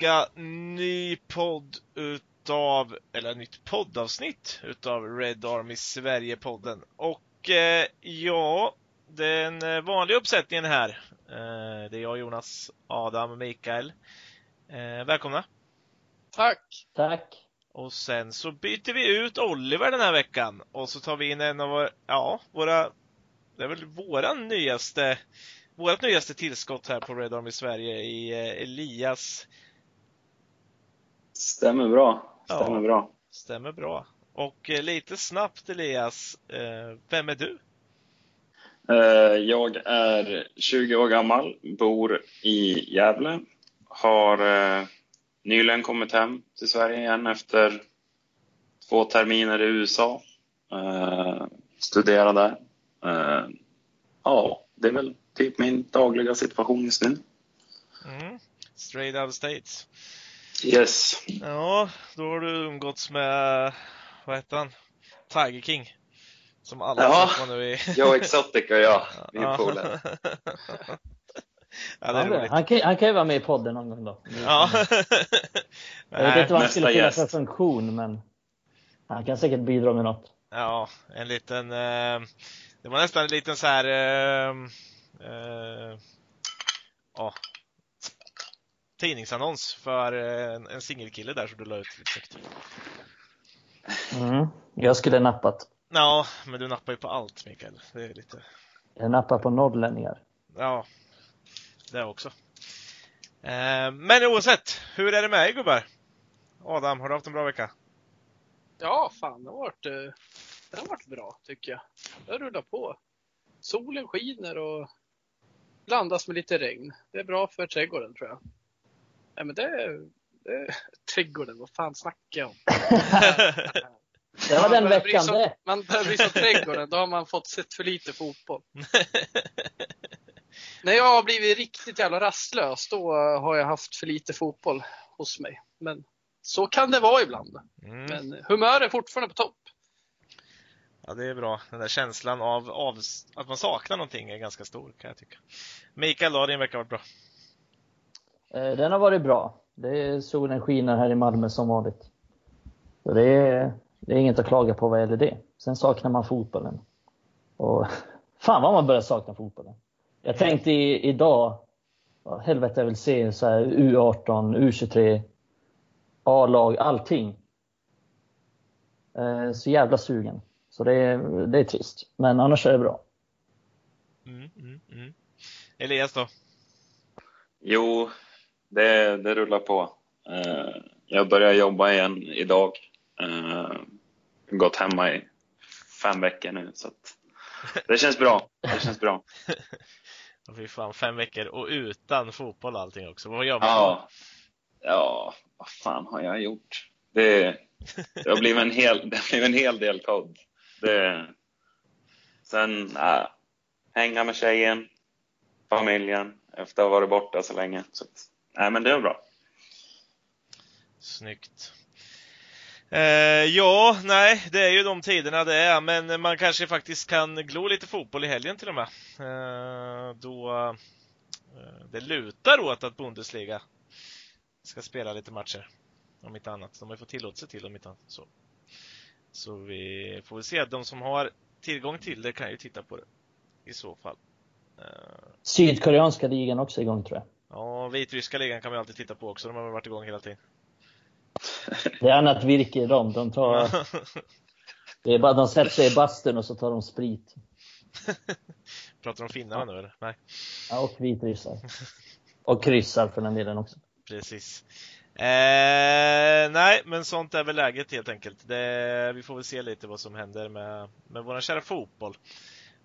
vecka, ny podd utav, eller nytt poddavsnitt utav Red Army Sverige-podden. Och eh, ja, den eh, vanliga uppsättningen här. Eh, det är jag, Jonas, Adam och Mikael. Eh, välkomna! Tack! Tack! Och sen så byter vi ut Oliver den här veckan och så tar vi in en av våra, ja, våra, det är väl våran nyaste vårt nyaste tillskott här på Red Army Sverige i eh, Elias. Stämmer bra. Stämmer ja, bra. Stämmer bra. Och eh, lite snabbt Elias, eh, vem är du? Jag är 20 år gammal, bor i Gävle. Har nyligen kommit hem till Sverige igen efter två terminer i USA. Studerar där. Ja, det är väl typ min dagliga situation just nu. Mm. Straight out of states. Yes. Ja, då har du umgåtts med, vad heter han? Tiger King. Som alla ja, nu i... Joe Exotic och jag, vi är polare. Ja, han, han, kan, han kan ju vara med i podden någon gång då. Ja. jag vet inte vad han skulle fylla för funktion, men han kan säkert bidra med något. Ja, en liten, eh, det var nästan en liten så här eh, eh, ja, tidningsannons för eh, en, en singelkille där som du la ut lite Mm, jag skulle nappat. Ja, men du nappar ju på allt Mikael. Det är lite... Jag nappar på norrlänningar. Ja, det också. Eh, men oavsett, hur är det med er gubbar? Adam, har du haft en bra vecka? Ja, fan det har varit, eh, det har varit bra tycker jag. Det har rullat på. Solen skiner och blandas med lite regn. Det är bra för trädgården tror jag. Nej men det det trädgården, vad fan snackar jag om? det var den veckan så, det. Man börjar bli som trädgården, då har man fått sett för lite fotboll. När jag har blivit riktigt jävla rastlös, då har jag haft för lite fotboll hos mig. Men så kan det vara ibland. Mm. Men humör är fortfarande på topp. Ja, det är bra. Den där känslan av, av att man saknar någonting är ganska stor kan jag tycka. Mikael, då, din vecka varit bra? Eh, den har varit bra. Det är solen skiner här i Malmö som vanligt. Så det, är, det är inget att klaga på vad gäller det. Sen saknar man fotbollen. Och fan vad man börjar sakna fotbollen. Jag tänkte i, idag, helvete jag vill se så här U18, U23, A-lag, allting. Eh, så jävla sugen. Så det är, det är trist. Men annars är det bra. Mm, mm, mm. Elias då? Jo, det, det rullar på. Uh, jag börjar jobba igen idag. Uh, gått hemma i fem veckor nu, så att det känns bra. Det känns bra. Fy fan, fem veckor och utan fotboll och allting också. Vad gör man ja. ja, vad fan har jag gjort? Det, det, blivit en hel, det blivit en hel del kod. Det, sen, äh, hänga med tjejen, familjen, efter att ha varit borta så länge. Så, nej, men det är bra. Snyggt. Eh, ja, nej, det är ju de tiderna det är, men man kanske faktiskt kan glo lite fotboll i helgen till och med. Eh, då eh, det lutar åt att Bundesliga ska spela lite matcher, om inte annat. De har ju fått tillåtelse till om inte annat. Så. Så vi får väl se. De som har tillgång till det kan ju titta på det i så fall. Eh, Sydkoreanska ligan också igång tror jag. Ja, vitryska ligan kan man alltid titta på också. De har väl varit igång hela tiden. Det är annat virke i dem. De tar... Det är bara de sätter sig i bastun och så tar de sprit. Pratar de finnarna nu eller? Nej. Ja, och vitryssar. Och kryssar för den delen också. Precis. Eh, nej, men sånt är väl läget helt enkelt. Det, vi får väl se lite vad som händer med, med vår kära fotboll.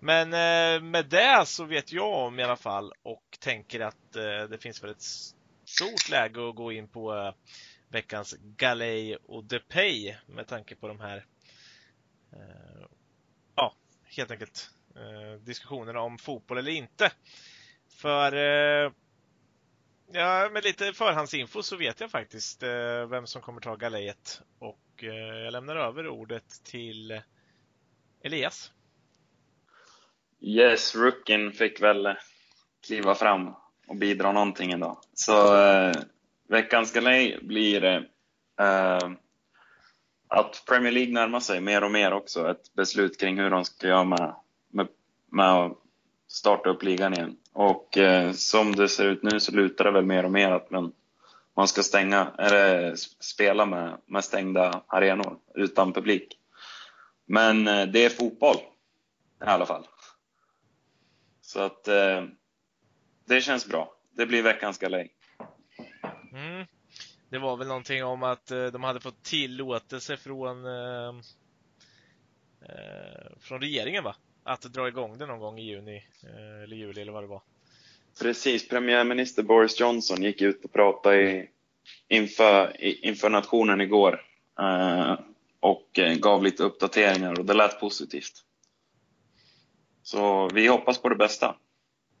Men eh, med det så vet jag om i alla fall och tänker att eh, det finns väl ett stort läge att gå in på eh, veckans Galej och DePay med tanke på de här eh, ja, helt enkelt eh, diskussionerna om fotboll eller inte. För eh, Ja, med lite förhandsinfo så vet jag faktiskt eh, vem som kommer ta galejet. Och eh, jag lämnar över ordet till eh, Elias. Yes, rookien fick väl eh, kliva fram och bidra någonting idag. Så eh, veckans galej blir eh, eh, att Premier League närmar sig mer och mer också ett beslut kring hur de ska göra med, med, med att starta upp ligan igen. Och eh, som det ser ut nu så lutar det väl mer och mer att man, man ska stänga, eller eh, spela med, med stängda arenor utan publik. Men eh, det är fotboll i alla fall. Så att eh, det känns bra. Det blir veckans galej. Mm. Det var väl någonting om att eh, de hade fått tillåtelse från, eh, eh, från regeringen va? Att dra igång det någon gång i juni eh, eller juli eller vad det var. Precis, premiärminister Boris Johnson gick ut och pratade i, inför, i, inför nationen igår eh, och gav lite uppdateringar och det lät positivt. Så vi hoppas på det bästa.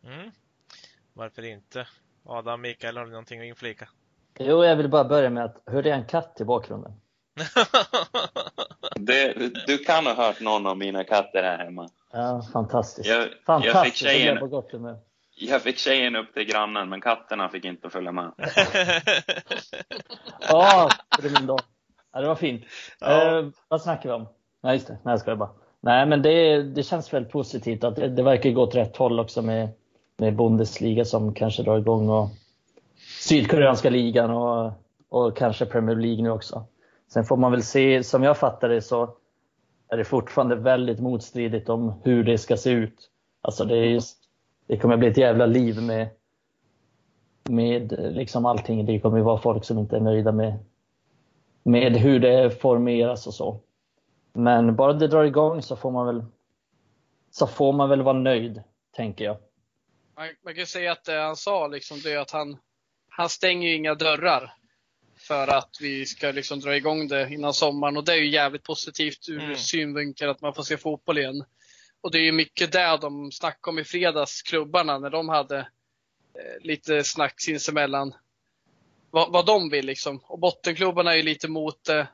Mm. Varför inte? Adam, Mikael, har ni någonting att inflika? Jo, jag vill bara börja med att, hörde jag en katt i bakgrunden? Det, du kan ha hört någon av mina katter här hemma. Ja, fantastiskt. Jag, fantastiskt, jag, fick tjejen, på gott humör. jag fick tjejen upp till grannen, men katterna fick inte följa med. Ja, det är min dag. Ja, det var fint. Ja. Eh, vad snackar vi om? Nej, just det. Nej, jag skojar bara. Nej, men det, det känns väldigt positivt att det, det verkar gå åt rätt håll också med, med Bundesliga som kanske drar igång och Sydkoreanska ligan och, och kanske Premier League nu också. Sen får man väl se, som jag fattar det så är det fortfarande väldigt motstridigt om hur det ska se ut. Alltså det, är just, det kommer bli ett jävla liv med, med liksom allting. Det kommer vara folk som inte är nöjda med, med hur det formeras och så. Men bara det drar igång så får man väl, så får man väl vara nöjd, tänker jag. Man, man kan ju säga att det han sa liksom, det är att han, han stänger ju inga dörrar för att vi ska liksom dra igång det innan sommaren och det är ju jävligt positivt ur Mm. synvinkeln att man får se fotboll igen. Och det är ju mycket det de snackade om i fredags, klubbarna, när de hade eh, lite snack sinsemellan. Vad, vad de vill liksom. Och bottenklubbarna är ju lite mot det, eh,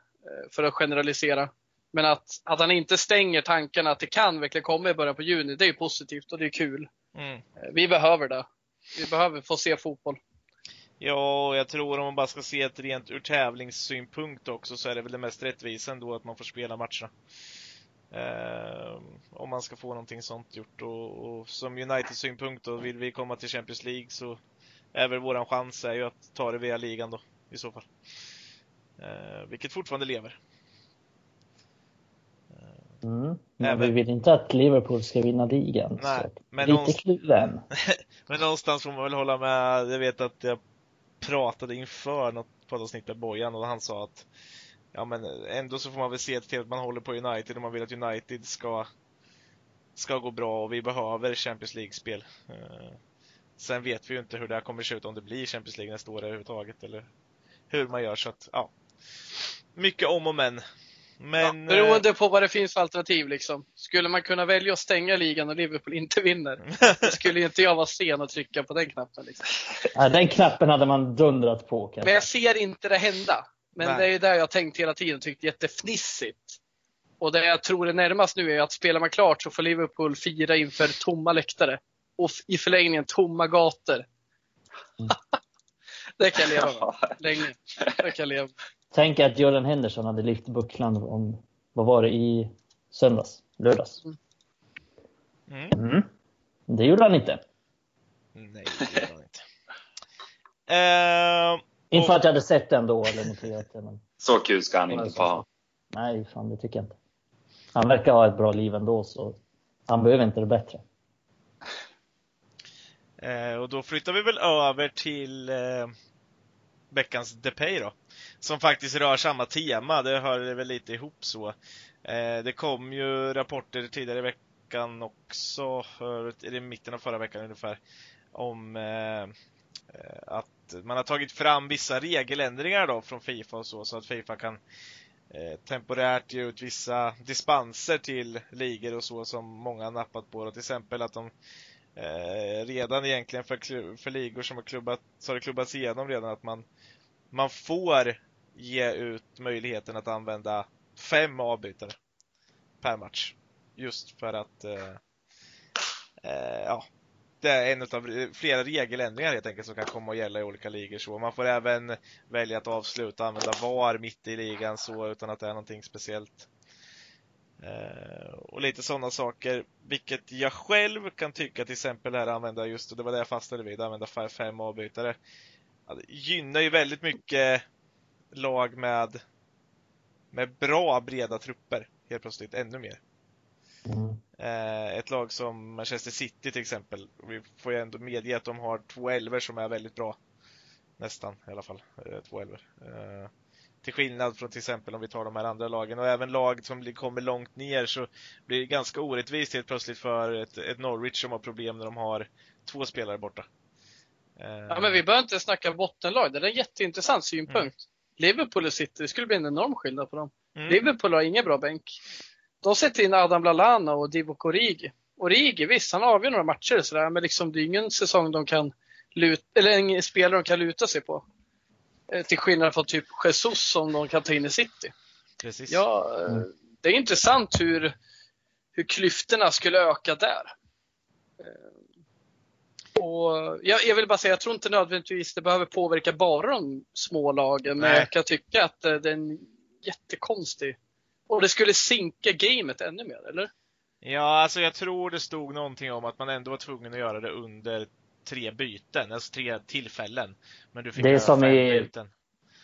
för att generalisera. Men att, att han inte stänger tanken att det kan verkligen komma i början på juni, det är ju positivt och det är kul. Mm. Eh, Vi behöver det. Vi behöver få se fotboll. Ja, jag tror om man bara ska se ett rent ur tävlingssynpunkt också så är det väl det mest rättvisa ändå att man får spela matcherna. Eh, om man ska få någonting sånt gjort och, och som Uniteds synpunkt då, vill vi komma till Champions League så är väl våran chans är ju att ta det via ligan då i så fall. Eh, vilket fortfarande lever. Mm. Men Även- vi vill inte att Liverpool ska vinna ligan. Nej, men lite någonstans- kluven. Men någonstans får man väl hålla med. Jag vet att jag pratade inför något poddavsnitt med Bojan och han sa att ja men ändå så får man väl se till att man håller på United och man vill att United ska ska gå bra och vi behöver Champions League-spel. Eh, Sen vet vi ju inte hur det här kommer se ut om det blir Champions League nästa år överhuvudtaget eller hur man gör så att ja. Mycket om och men. Men ja, beroende på vad det finns för alternativ liksom. Skulle man kunna välja att stänga ligan och Liverpool inte vinner, då skulle inte jag vara sen att trycka på den knappen. Liksom. Nej, den knappen hade man dundrat på. Kanske. Men jag ser inte det hända. Men Nej. det är ju där jag har tänkt hela tiden och tyckt jättefnissigt. Och det jag tror är närmast nu är att spelar man klart så får Liverpool fira inför tomma läktare. Och i förlängningen tomma gator. Mm. det kan jag leva med. Länge. Det kan jag leva med. Tänk att Jordan Henderson hade lyft bucklan om, vad var det, i söndags? Lördags? mm. Mm. Det gjorde han inte. Nej, det gör han inte. Eh, Inte för Och- att jag hade sett den då eller motiverat det, men Så kul ska han inte få ha. nej, fan det tycker jag inte. Han verkar ha ett bra liv ändå, så han behöver inte det bättre. Eh, och då flyttar vi väl över till eh, veckans Depay då. Som faktiskt rör samma tema, det hör väl lite ihop så. Eh, det kom ju rapporter tidigare i veckan också, i mitten av förra veckan ungefär, om eh, eh, att man har tagit fram vissa regeländringar då från Fifa och så, så att Fifa kan eh, temporärt ge ut vissa dispenser till ligor och så som många har nappat på. Då. Till exempel att de eh, redan egentligen för, för ligor som har klubbat, så har det klubbats igenom redan att man, man får ge ut möjligheten att använda fem avbytare per match. Just för att eh, eh, ja, det är en av flera regeländringar helt enkelt som kan komma att gälla i olika ligor. Så man får även välja att avsluta, använda VAR mitt i ligan så utan att det är någonting speciellt. Eh, och lite sådana saker, vilket jag själv kan tycka till exempel här använda just, och det var det jag fastnade vid, använda fem avbytare. Det gynnar ju väldigt mycket lag med, med bra breda trupper helt plötsligt, ännu mer. Mm. Eh, ett lag som Manchester City till exempel, vi får ju ändå medge att de har två elver som är väldigt bra. Nästan i alla fall, eh, två elver. Till skillnad från till exempel om vi tar de här andra lagen och även lag som kommer långt ner så blir det ganska orättvist helt plötsligt för ett, ett Norwich som har problem när de har två spelare borta. Ja, men vi behöver inte snacka bottenlag. Det är en jätteintressant synpunkt. Mm. Liverpool och City, det skulle bli en enorm skillnad på dem. Mm. Liverpool har ingen bra bänk. De sätter in Adam Lallana och Divock Origi. Origi, visst, han avgör några matcher och sådär, men liksom, det är ingen säsong de kan luta, eller en spelare de kan luta sig på. Eh, till skillnad från typ Jesus som de kan ta in i City. Precis. Ja, eh, mm. det är intressant hur, hur klyftorna skulle öka där. Eh, och jag, jag, vill bara säga, jag tror inte nödvändigtvis det behöver påverka bara de små lagen, men jag kan tycka att det är en jättekonstig och det skulle sinka gamet ännu mer, eller? Ja, alltså jag tror det stod någonting om att man ändå var tvungen att göra det under tre byten, alltså tre tillfällen. Men du fick det är som i, byten.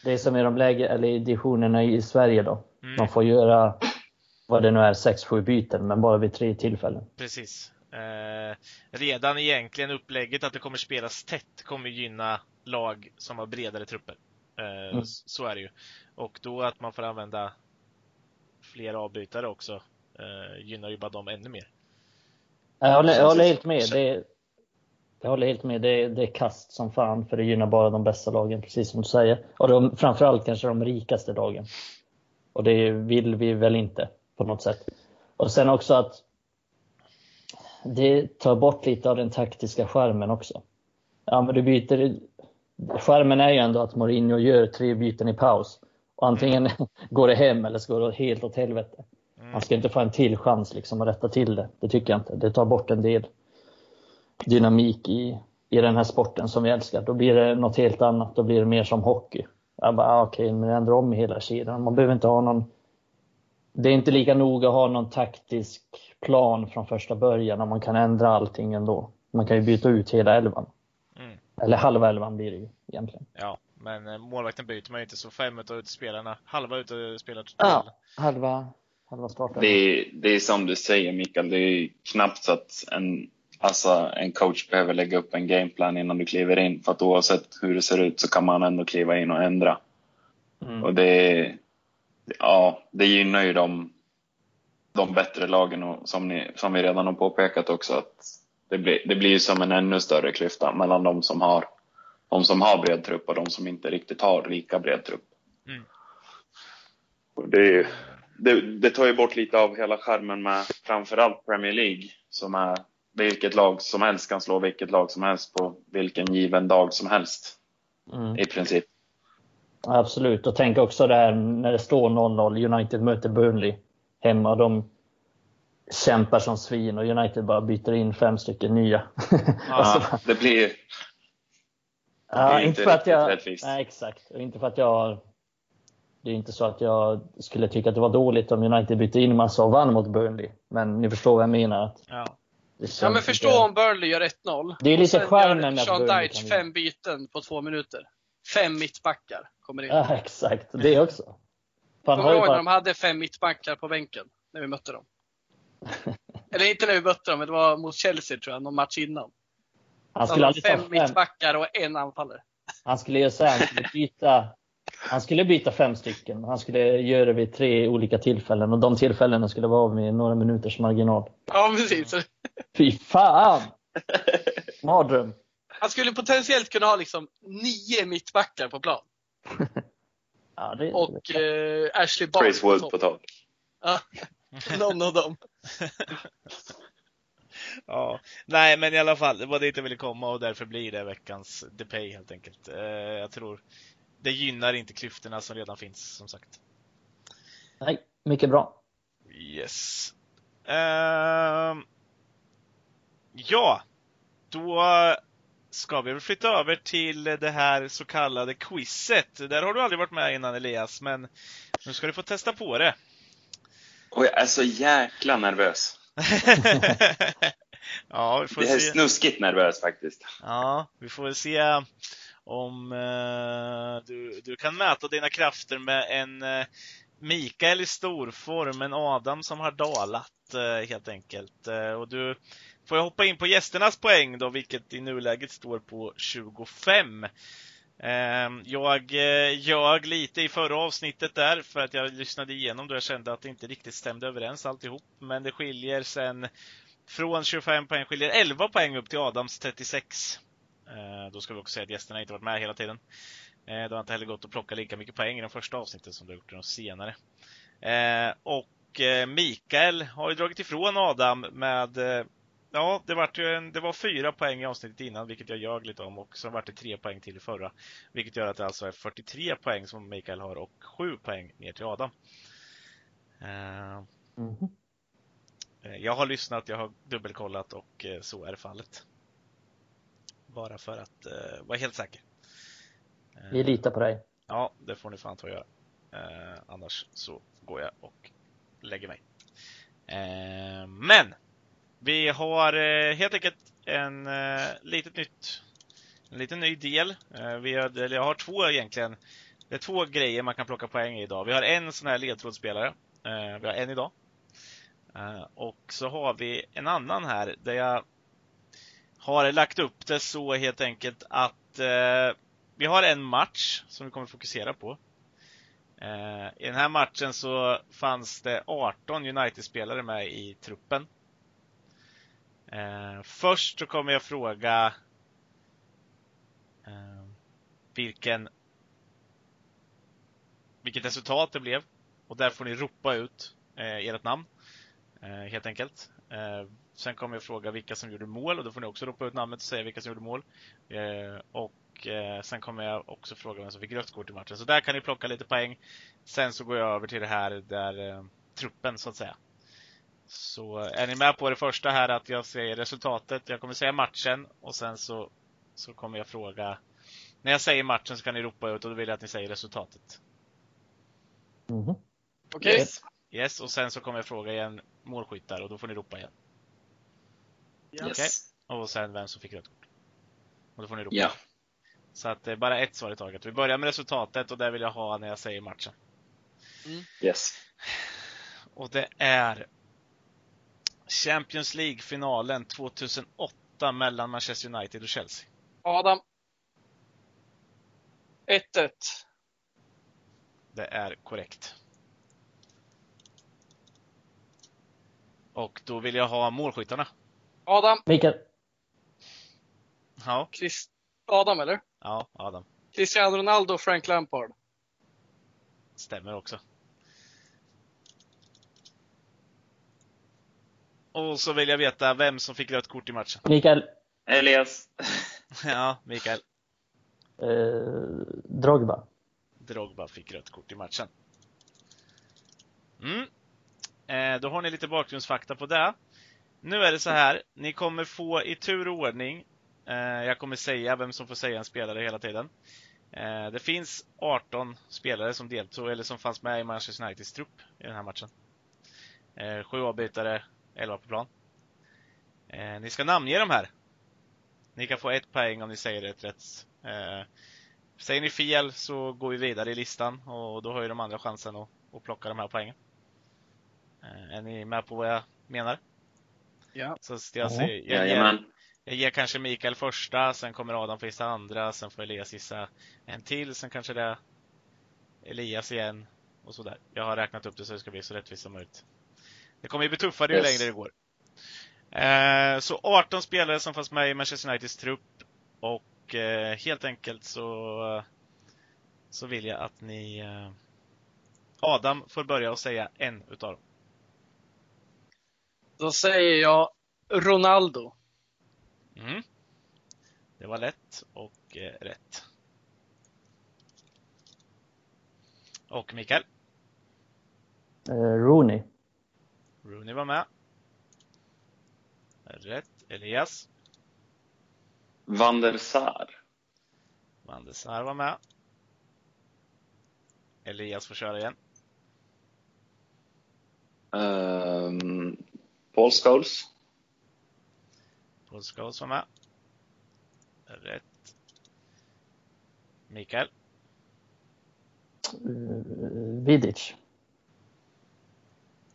Det är som i de läge, eller i divisionerna i Sverige då. Mm. Man får göra vad det nu är, sex, sju byten, men bara vid tre tillfällen. Precis. Eh, redan egentligen upplägget att det kommer spelas tätt kommer gynna lag som har bredare trupper. Eh, mm. Så är det ju. Och då att man får använda fler avbytare också eh, gynnar ju bara dem ännu mer. Jag håller, jag håller helt med. Det, jag håller helt med. Det, det är kast som fan för det gynnar bara de bästa lagen, precis som du säger. Och de, framförallt kanske de rikaste lagen. Och det vill vi väl inte på något sätt. Och sen också att det tar bort lite av den taktiska skärmen också. Ja, men du byter. Skärmen är ju ändå att Mourinho gör tre byten i paus. Och antingen mm. går det hem eller så går det helt åt helvete. Mm. Man ska inte få en till chans liksom att rätta till det. Det tycker jag inte. Det tar bort en del dynamik i, i den här sporten som vi älskar. Då blir det något helt annat. Då blir det mer som hockey. Jag bara, ah, okej, okay, men ändra om hela kedjan. Man behöver inte ha någon... Det är inte lika noga att ha någon taktisk plan från första början om man kan ändra allting ändå. Man kan ju byta ut hela elvan. Mm. Eller halva elvan blir det ju egentligen. Ja, men eh, målvakten byter man ju inte så fem utav spelarna, halva utav spelarna. Ja, halva, halva starten. Det, det är som du säger Mikael, det är knappt så att en Alltså en coach behöver lägga upp en gameplan innan du kliver in för att oavsett hur det ser ut så kan man ändå kliva in och ändra. Mm. Och det, ja, det gynnar ju de, de bättre lagen och som, ni, som vi redan har påpekat också att det blir, det blir som en ännu större klyfta mellan de som har de som har bred trupp och de som inte riktigt har lika bred trupp. Mm. Och det, det, det tar ju bort lite av hela skärmen med framförallt Premier League som är vilket lag som helst kan slå vilket lag som helst på vilken given dag som helst. Mm. I princip. Absolut, och tänk också det här när det står 0-0, United möter Burnley hemma. De kämpar som svin och United bara byter in fem stycken nya. Ja, alltså, det blir Ja, inte för att jag, rättvist. nej, exakt. Och inte för att jag det är inte så att jag skulle tycka att det var dåligt om United bytte in massa och vann mot Burnley. Men ni förstår vad jag menar. Ja. Ja men förstå om Burnley gör 1-0. Det är lite charmen med Sean Dyche fem byten på två minuter. Fem mittbackar kommer in. Ja exakt, det också. Kommer du ihåg bara... när de hade fem mittbackar på bänken? När vi mötte dem? Eller inte när vi mötte dem, men det var mot Chelsea tror jag, någon match innan. Han skulle alltså, fem, fem mittbackar och en anfallare. Han skulle göra så han skulle byta han skulle byta fem stycken. Han skulle göra det vid tre olika tillfällen och de tillfällena skulle vara med några minuters marginal. Ja, precis. Fy fan! Mardröm. Han skulle potentiellt kunna ha liksom nio mittbackar på plan. ja, det, och det. Eh, Ashley Barnes Chris Wood på topp. Ja, någon av dem. ja, nej men i alla fall, det var dit jag ville komma och därför blir det veckans DePay helt enkelt. Eh, jag tror det gynnar inte klyftorna som redan finns, som sagt. Nej, mycket bra. Yes. Uh, ja, då ska vi väl flytta över till det här så kallade quizet. Där har du aldrig varit med innan Elias, men nu ska du få testa på det. Och jag är så jäkla nervös. ja, vi får Det är se. snuskigt nervös faktiskt. Ja, vi får väl se om eh, du, du kan mäta dina krafter med en eh, Mikael i storform, en Adam som har dalat eh, helt enkelt. Eh, och du får jag hoppa in på gästernas poäng då, vilket i nuläget står på 25. Ehm, jag eh, ljög lite i förra avsnittet där för att jag lyssnade igenom då jag kände att det inte riktigt stämde överens alltihop. Men det skiljer sen från 25 poäng skiljer 11 poäng upp till Adams 36. Ehm, då ska vi också säga att gästerna inte varit med hela tiden. Ehm, det har inte heller gått att plocka lika mycket poäng i de första avsnitten som det har gjort i de senare. Och eh, Mikael har ju dragit ifrån Adam med eh, Ja, det var, ju en, det var fyra poäng i avsnittet innan, vilket jag ljög lite om, och så var det tre poäng till i förra. Vilket gör att det alltså är 43 poäng som Mikael har och 7 poäng ner till Adam. Mhm. Eh, Jag har lyssnat, jag har dubbelkollat och eh, så är fallet. Bara för att eh, vara helt säker. Eh, Vi litar på dig. Ja, det får ni fan ta och göra. Annars så går jag och lägger mig. Men! Vi har eh, helt enkelt en eh, litet nytt, en liten ny del. Eh, vi har, eller jag har två egentligen. Det är två grejer man kan plocka poäng i idag. Vi har en sån här ledtrådsspelare. Vi har en idag. Och så har vi en annan här där jag har lagt upp det så helt enkelt att vi har en match som vi kommer fokusera på. I den här matchen så fanns det 18 United-spelare med i truppen. Eh, först så kommer jag fråga eh, vilken vilket resultat det blev. Och där får ni ropa ut eh, ert namn. Eh, helt enkelt. Eh, sen kommer jag fråga vilka som gjorde mål och då får ni också ropa ut namnet och säga vilka som gjorde mål. Eh, och eh, sen kommer jag också fråga vem som fick rött kort i matchen. Så där kan ni plocka lite poäng. Sen så går jag över till det här där eh, truppen så att säga. Så är ni med på det första här att jag säger resultatet. Jag kommer säga matchen och sen så, så kommer jag fråga när jag säger matchen så kan ni ropa ut och då vill jag att ni säger resultatet. Mhm. Okej? Yes. Yes, och sen så kommer jag fråga igen målskyttar och då får ni ropa igen. Yes. Och sen vem som fick rött kort. Och då får ni ropa. Ja. Så att det är bara ett svar i taget. Vi börjar med resultatet och det vill jag ha när jag säger matchen. Yes. Och det är Champions League-finalen 2008 mellan Manchester United och Chelsea. Adam. 1-1. Det är korrekt. Och då vill jag ha målskyttarna. Adam. Mikael. Ja, Chris... Adam eller? ja Adam. Cristiano Ronaldo och Frank Lampard. Stämmer också. Och så vill jag veta vem som fick rött kort i matchen. Mikael. Elias. Ja, Mikael. Eh, Drogba. Drogba fick rött kort i matchen. Mm. Eh, då har ni lite bakgrundsfakta på det. Nu är det så här, ni kommer få i tur och ordning, eh, jag kommer säga vem som får säga en spelare hela tiden. Eh, det finns 18 spelare som deltog, eller som fanns med i Manchester Uniteds trupp i den här matchen. Eh, sju avbytare, 11 på plan. Eh, ni ska namnge de här. Ni kan få ett poäng om ni säger rätt rätt. Eh, Säger ni fel så går vi vidare i listan och då har ju de andra chansen att, att plocka de här poängen. Eh, Är ni med på vad jag menar? Ja. Så jag, Ja. säger, jag, ger, jag ger kanske Mikael första, sen kommer Adam få gissa andra, sen får Elias gissa en till, sen kanske det är Elias igen och sådär. Jag har räknat upp det så det ska bli så rättvist som möjligt. Det kommer ju bli tuffare ju Yes. längre det går. Eh, så 18 spelare som fanns med i Manchester Uniteds trupp och eh, helt enkelt så, så vill jag att ni eh, Adam får börja och säga en utav dem. Då säger jag Ronaldo. Mm. Det var lätt och eh, rätt. Och Mikael, Eh, Rooney. Rooney var med. Rätt. Elias, Van der Sar. Van der Sar var med. Elias får köra igen. Um, Paul Scholes. Paul Scholes var med. Rätt. Mikael. Uh, Vidic.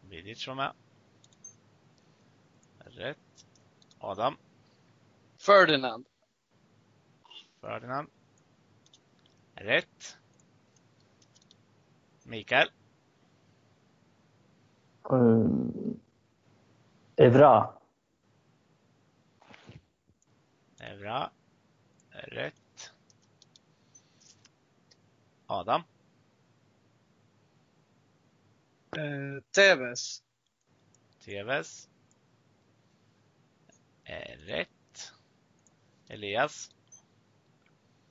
Vidic var med. Rätt. Adam. Ferdinand. Ferdinand. Rätt. Mikael. Uh, Evra. Evra. Rätt. Adam. Eh, Tevez. TVs. Är rätt. Elias.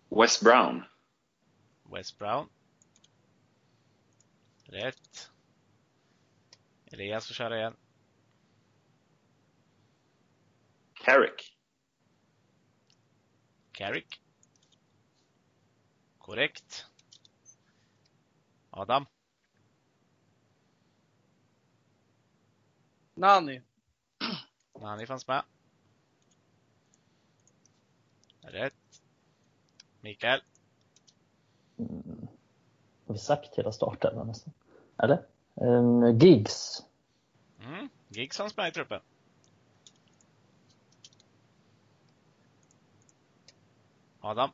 Wes Brown. West Brown. Rätt. Elias får köra igen. Carrick. Carrick. Korrekt. Adam. Nani. Nani fanns med. Rätt. Mikael. Mm. Har vi sagt hela starten nästan? Eller? Um, Giggs. Mm. Giggs fanns med i truppen. Adam.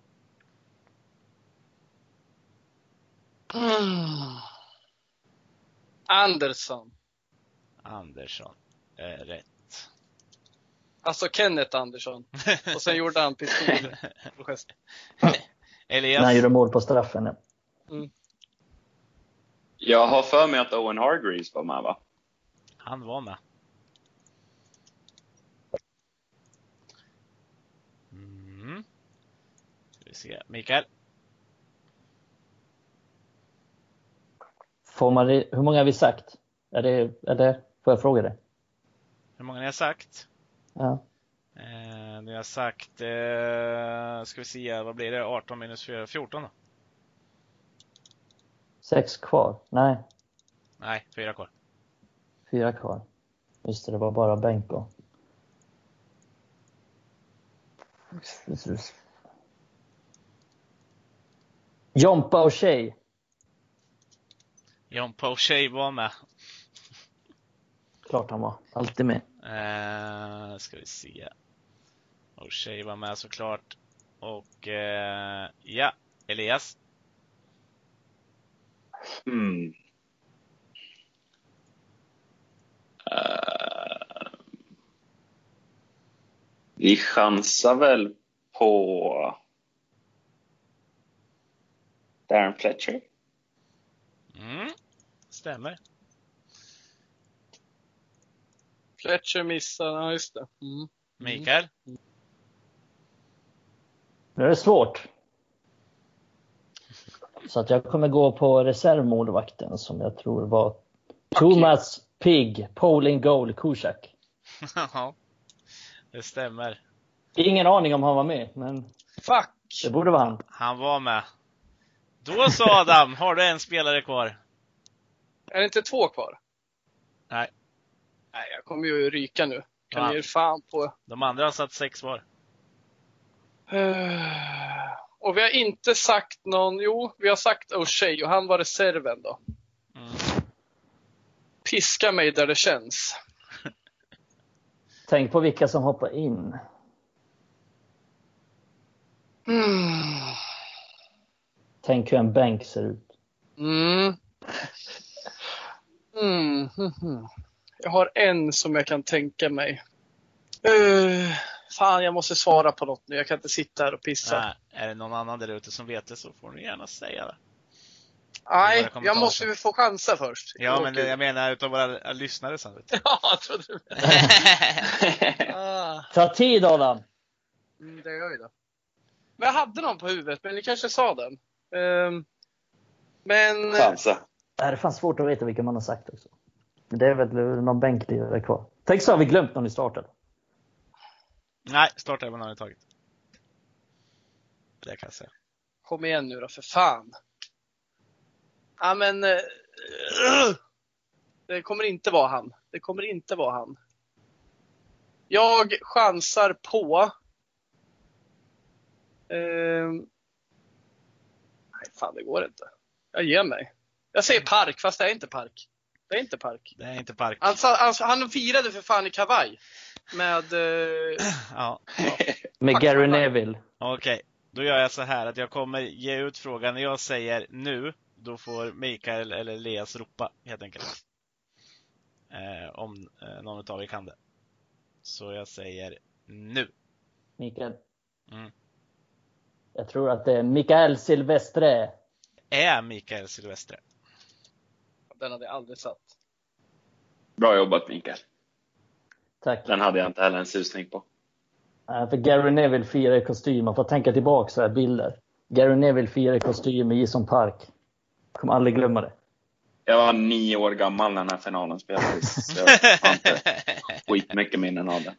Andersson. Andersson. Eh, rätt. Alltså Kenneth Andersson. Och sen gjorde han pistol. När han gjorde mål på straffen. Ja. Jag har för mig att Owen Hargreaves var med va? Han var med. Mm. Ska vi se. Mikael. Får man, det- hur många har vi sagt? Är det, eller får jag fråga det? Hur många ni har sagt? Ja. Eh, ni har sagt, eh, ska vi se, vad blir det? 18 minus 4, 14 då? Sex kvar? Nej, Nej, fyra kvar. fyra kvar. Just det, det var bara bänk och... Jompa och tjej. John Poche var med. Klart han var. Alltid med. Eh, ska vi se. O'Shea var med såklart. Och eh, ja, Elias. Hmm. Eh, vi chansar väl på Darren Fletcher. Mm, stämmer. Fletcher missade, ja just det. Mm. Mikael. Nu är det svårt. Så att jag kommer gå på reservmålvakten som jag tror var Thomas Pigg, Poling Goal, Kushak. Ja, det stämmer. Ingen aning om han var med, men Fuck! det borde vara han. Han var med. Då så Adam, har du en spelare kvar? Är det inte två kvar? Nej. Nej, jag kommer ju ryka nu. Kan Ja. ni ge fan på. De andra har satt sex var. Eh, Och vi har inte sagt någon, jo, vi har sagt O'Shea och han var reserven då. Mm. Piska mig där det känns. Tänk på vilka som hoppar in. Mm. Tänk hur en bänk ser ut. Mm. Mm. Jag har en som jag kan tänka mig. Eh, fan, jag måste svara på något nu. Jag kan inte sitta här och pissa. Nej, är det någon annan där ute som vet det så får ni gärna säga det. Nej, jag måste ju få chansa först. Ja, men jag menar utav våra lyssnare sen. Ja, jag trodde du ah, Ta tid Adam! mm, Det gör ju det. Men jag hade någon på huvudet, men ni kanske sa den. Ehm, men Chansa. Det är fan svårt att veta vilka man har sagt också. Det är väl någon bänklirare kvar. Tänk så har vi glömt någon i starten. Nej, starta även har ni tagit. Det kan jag säga. Kom igen nu då, för fan. Ja, men... eh, det kommer inte vara han. Det kommer inte vara han. Jag chansar på... ehm, nej, fan det går inte. Jag ger mig. Jag säger Park, fast det är inte Park. Det är inte Park. Det är inte Park. Han, sa- han, han firade för fan i kavaj. Med... eh, Ja, Med Gary Neville. okej. Då gör jag så här att jag kommer ge ut frågan när jag säger nu. Då får Mikael eller Elias ropa helt enkelt. Eh, om eh, någon av er kan det. Så jag säger nu. Mikael. Mm. Jag tror att det är Mikael Silvestre. Är Mikael Silvestre? Den hade jag aldrig satt. Bra jobbat Mikael. Tack. Den hade jag inte heller en susning på. För Gary Neville firar i kostym. Man får tänka tillbaka så här bilder. Gary Neville firar i kostym i Ison Park. Jag kommer aldrig glömma det. Jag var nio år gammal när den här finalen spelades. Så jag har inte skitmycket minnen av den.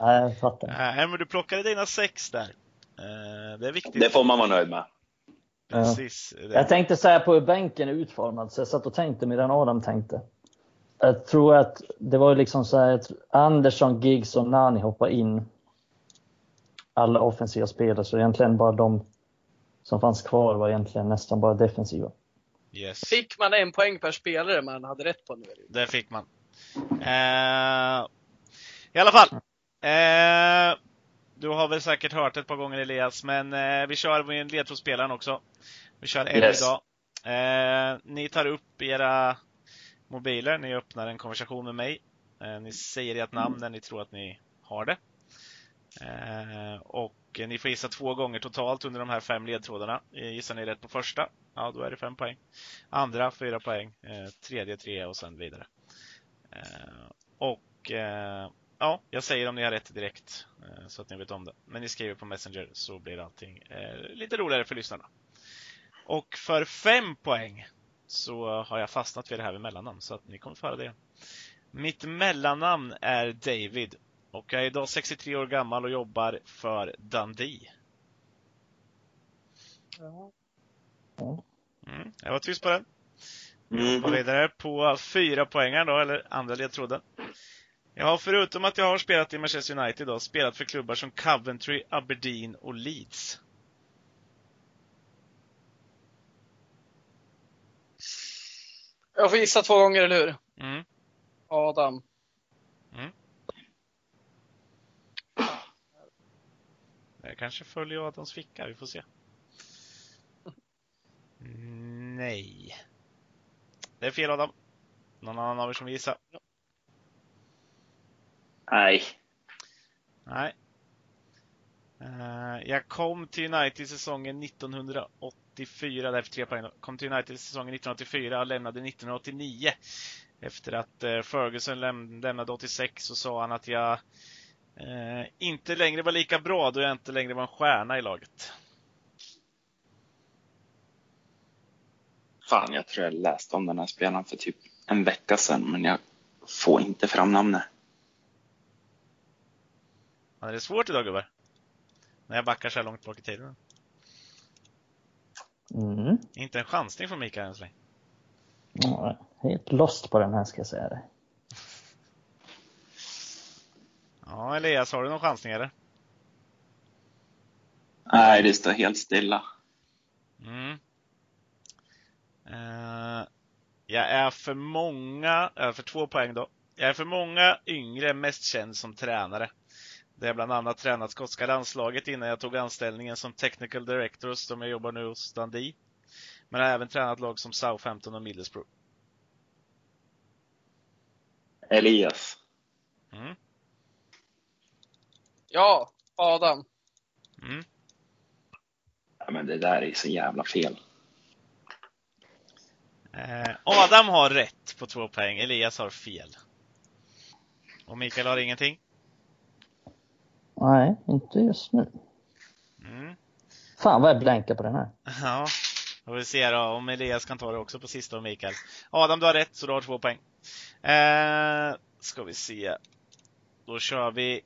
Nej, jag fattar. Nej, men du plockade dina sex där. Eh, Det är viktigt. Det får man vara nöjd med. Precis. Det- Jag tänkte säga på hur bänken är utformad, så jag satt och tänkte medan Adam tänkte. Jag tror att det var ju liksom så här, Andersson, Giggs och Nani hoppade in. Alla offensiva spelare, så egentligen bara de som fanns kvar var egentligen nästan bara defensiva. Yes. Fick man en poäng per spelare man hade rätt på nu? Det fick man. Eh, I alla fall. Eh, du har väl säkert hört ett par gånger Elias, men eh, vi kör med ledtrådsspelaren också. Vi kör en Yes. idag. Eh, ni tar upp era mobiler, ni öppnar en konversation med mig. Eh, ni säger ert namn när ni tror att ni har det. Eh, och ni får gissa två gånger totalt under de här fem ledtrådarna. Eh, Gissar ni rätt på första, ja då är det fem poäng. Andra, fyra poäng. Eh, tredje, tre och sen vidare. Och ja, jag säger om ni har rätt direkt eh, så att ni vet om det. Men ni skriver på Messenger så blir allting eh, lite roligare för lyssnarna. Och för fem poäng så har jag fastnat vid det här med mellannamn så att ni kommer få höra det. Mitt mellannamn är David och jag är idag 63 år gammal och jobbar för Dundee. Mm, jag var tyst på den. Mm. Och vidare på fyra poängar då, eller andra ledtråden. Jag har förutom att jag har spelat i Manchester United då, spelat för klubbar som Coventry, Aberdeen och Leeds. Jag får gissa två gånger, eller hur? Mm. Adam. Det kanske följer Adams ficka, vi får se. Nej. Det är fel Adam. Någon annan av er som vill gissa? Nej. Nej. Eh, jag kom till United säsongen 1984, därför tre poäng. Kom till United säsongen 1984 och lämnade 1989. Efter att eh, Ferguson läm- lämnade 86 så sa han att jag eh, inte längre var lika bra då jag inte längre var en stjärna i laget. Fan, jag tror jag läste om den här spelaren för typ en vecka sedan, men jag får inte fram namnet. Ja, det är svårt idag gubbar. När jag backar så här långt bak i tiden. Mm. Inte en chansning från Mikael än så länge. Ja, helt lost på den här ska jag säga det. Ja, Elias, har du någon chansning eller? Nej, det står helt stilla. Mm. Eh, jag är för många, äh, för två poäng då. Jag är för många yngre mest känd som tränare. Det har bland annat tränat skotska landslaget innan jag tog anställningen som technical director som jag jobbar nu hos Dundee. Men jag har även tränat lag som Southampton och Middlesbrough. Elias. Mm. Ja, Adam. Mm. Ja, men det där är så jävla fel. Eh, Adam har rätt på två poäng, Elias har fel. Och Mikael har ingenting. Nej, inte just nu. Mm. Fan vad jag blankar på den här. Ja, får vi se då om Elias kan ta det också på sista och Mikael. Adam, du har rätt så du har två poäng. Eh, ska vi se. Då kör vi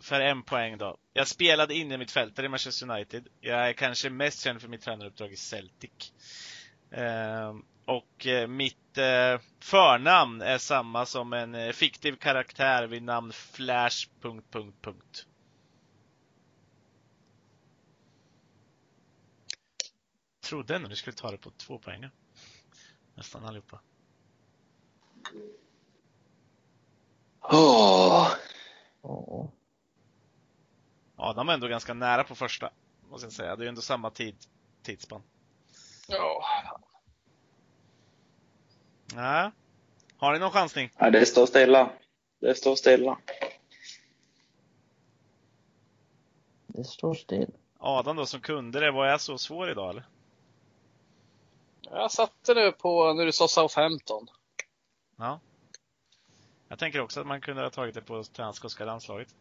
för en poäng då. Jag spelade inne mitt fältare i Manchester United. Jag är kanske mest känd för mitt tränaruppdrag i Celtic. Eh, och eh, mitt eh, förnamn är samma som en eh, fiktiv karaktär vid namn Flash... Punkt, punkt, punkt. Trodde ändå du skulle ta det på två poäng. Nästan allihopa. Åh, Ja. Adam är ändå ganska nära på första, måste jag säga. Det är ju ändå samma tid, tidsspann. Ja, Nej. Har ni någon chansning? ja, det står stilla. Det står stilla. Det står still. Adam då som kunde det, var jag så svår idag eller? jag satte det på när du sa Southampton. Ja. Jag tänker också att man kunde ha tagit det på skotska landslaget.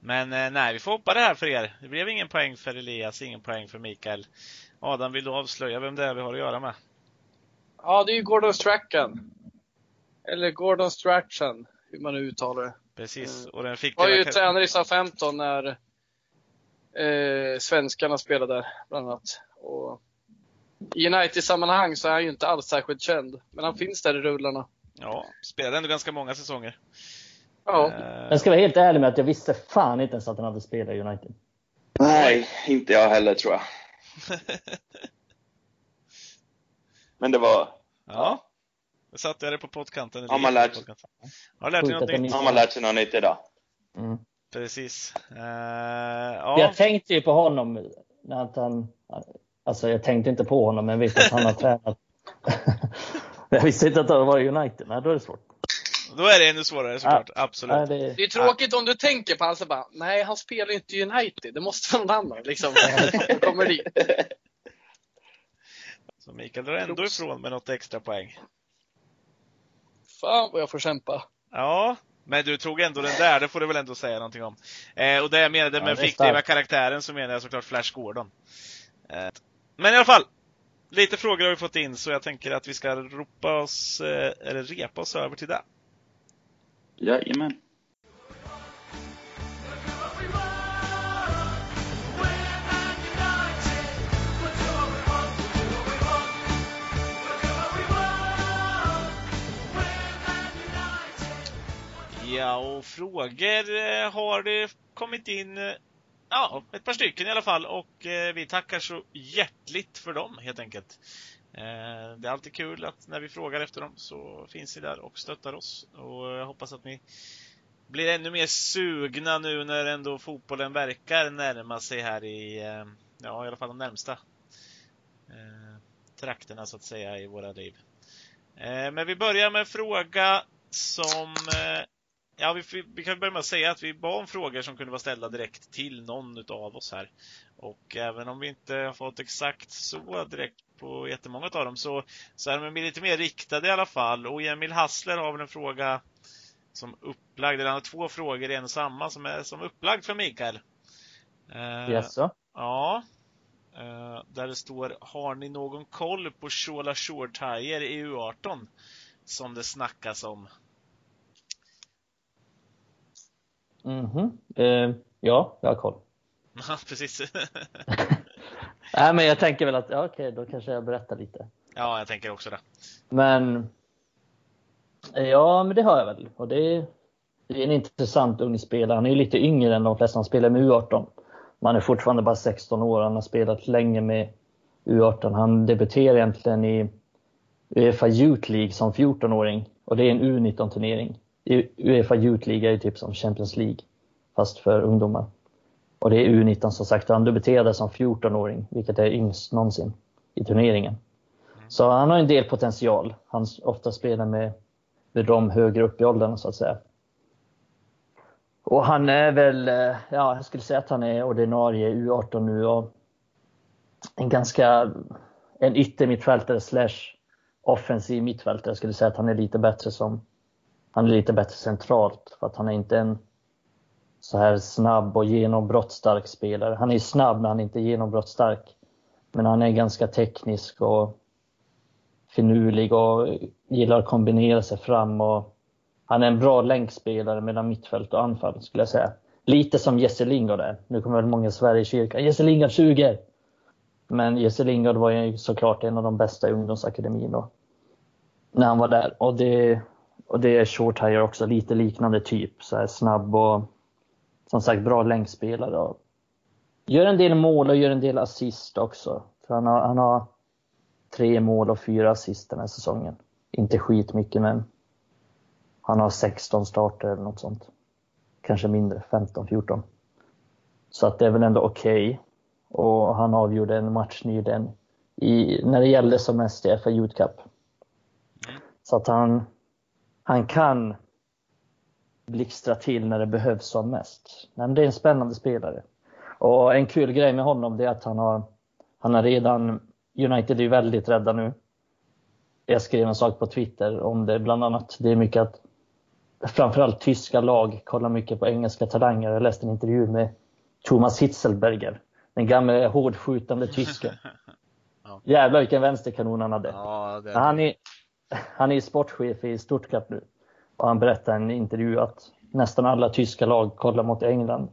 Men eh, nej, vi får hoppa det här för er. Det blev ingen poäng för Elias, ingen poäng för Mikael. Adam, vill du avslöja vem det är vi har att göra med? Ja, det är ju Gordon Strachan. Eller Gordon Strachan, hur man nu uttalar det. Precis, och den fick Var ju det. tränare i Southampton när eh, svenskarna spelade där, bland annat. Och I United-sammanhang så är han ju inte alls särskilt känd, men han finns där i rullarna. Ja, spelade ändå ganska många säsonger. Ja, Eh, Jag ska vara helt ärlig med att jag visste fan inte ens att han hade spelat i United. Nej, inte jag heller tror jag. Men det var, ja. Då satte jag det på pottkanten. Har man lärt- Pottkanten. Har lärt Sjukt något jag nytt. har man lärt sig något nytt idag. Mm. Precis. Jag ja, tänkte ju på honom när att han, alltså jag tänkte inte på honom men vet att han har tränat. jag visste inte att han var i United, nej då är det svårt. då är det ännu svårare såklart. Absolut. Nej, det, det är tråkigt om du tänker på honom så bara, nej han spelar ju inte i United, det måste vara någon annan liksom. som kommer dit. Så Mikael drar ändå ifrån med något extra poäng. Fan vad jag får kämpa. Ja, men du tog ändå den där, det får du väl ändå säga någonting om. Eh, och det jag menade Ja, med är fiktiva karaktären så menar jag såklart Flash Gordon. Eh, men i alla fall, lite frågor har vi fått in så jag tänker att vi ska ropa oss, eh, eller repa oss över till det. Jajamän. Ja, och frågor eh, har det kommit in, eh, ja, ett par stycken i alla fall och eh, vi tackar så hjärtligt för dem helt enkelt. Eh, Det är alltid kul att när vi frågar efter dem så finns ni där och stöttar oss och eh, jag hoppas att ni blir ännu mer sugna nu när ändå fotbollen verkar närma sig här i, eh, ja i alla fall de närmsta trakterna så att säga i våra liv. Men vi börjar med en fråga som Ja, vi, vi kan börja med att säga att vi bad om frågor som kunde vara ställda direkt till någon av oss här. Och även om vi inte har fått exakt så direkt på jättemånga av dem så, så är de lite mer riktade i alla fall. Och Emil Hassler har väl en fråga som upplagd, eller han har två frågor i en och samma som är som upplagd för Mikael. Eh, Jaså? Ja. Eh, där det står, har ni någon koll på Shola Shore Tire i U18? Som det snackas om. Mhm. Eh, ja, jag har koll. Ja, precis. Nej, men jag tänker väl att, ja, okej, då kanske jag berättar lite. ja, jag tänker också det. Men eh, ja, men det har jag väl. Och det är, det är en intressant ung spelare. Han är lite yngre än de flesta. Han spelar med U18. Man är fortfarande bara 16 år. Han har spelat länge med U18. Han debuterade egentligen i Uefa Youth League som 14-åring. Och det är en U19-turnering. Uefa Youth League är ju typ som Champions League. Fast för ungdomar. Och det är U19 som sagt. Han debuterade som 14-åring, vilket är yngst någonsin i turneringen. Så han har en del potential. Han ofta spelar med, med de högre upp i åldern så att säga. Och han är väl, eh, ja jag skulle säga att han är ordinarie U18 nu och en ganska, en yttermittfältare slash offensiv mittfältare. Jag skulle säga att han är lite bättre som, han är lite bättre centralt för att han är inte en så här snabb och genombrottsstark spelare. Han är snabb men han är inte genombrottsstark. Men han är ganska teknisk och finurlig och gillar att kombinera sig fram och han är en bra länkspelare mellan mittfält och anfall skulle jag säga. Lite som Jesse Lingard är. Nu kommer väl många i Sverige i kyrkan. Jesse Lingard suger! Men Jesse Lingard var ju såklart en av de bästa i ungdomsakademin då. När han var där. Och det, och det är short hire också, lite liknande typ. Så här snabb och som sagt bra länkspelare. Och gör en del mål och gör en del assist också. För han, har, han har tre mål och fyra assist den här säsongen. Inte skitmycket men han har 16 starter eller något sånt. Kanske mindre, 15, 14. Så att det är väl ändå okej. Okay. Och han avgjorde en match nyligen i, när det gällde som mest i FA Youth Cup. Så att han, han kan blixtra till när det behövs som mest. Men det är en spännande spelare. Och en kul grej med honom det är att han har, han har redan, United är väldigt rädda nu. Jag skrev en sak på Twitter om det bland annat. Det är mycket att framförallt tyska lag kollar mycket på engelska talanger. Jag läste en intervju med Thomas Hitzelberger, den gamle hårdskjutande tysken. ja. Jävlar vilken vänsterkanon han hade. Ja, det... han, är, han är sportchef i Stuttgart nu. Och han berättade i en intervju att nästan alla tyska lag kollar mot England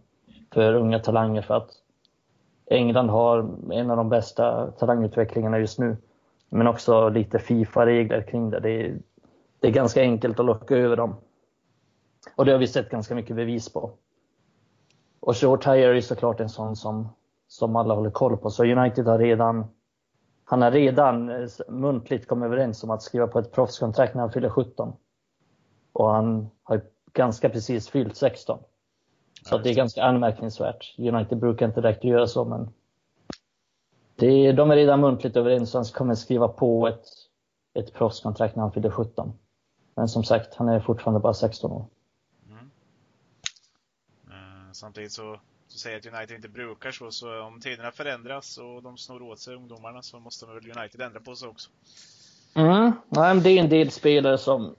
för unga talanger för att England har en av de bästa talangutvecklingarna just nu. Men också lite Fifa-regler kring det. Det är, det är ganska enkelt att locka över dem. Och det har vi sett ganska mycket bevis på. Och Short Tire är såklart en sån som, som alla håller koll på. Så United har redan han har redan eh, muntligt kommit överens om att skriva på ett proffskontrakt när han fyller 17. Och han har ganska precis fyllt 16. Så ja, det är ganska anmärkningsvärt. United brukar inte direkt göra så, men det, de är redan muntligt överens och han kommer skriva på ett, ett proffskontrakt när han fyller 17. Men som sagt, han är fortfarande bara 16 år. Mm. Uh, samtidigt så, du säger att United inte brukar så, så om tiderna förändras och de snor åt sig ungdomarna så måste väl United ändra på sig också. Mm. Nej, det är en del spelare som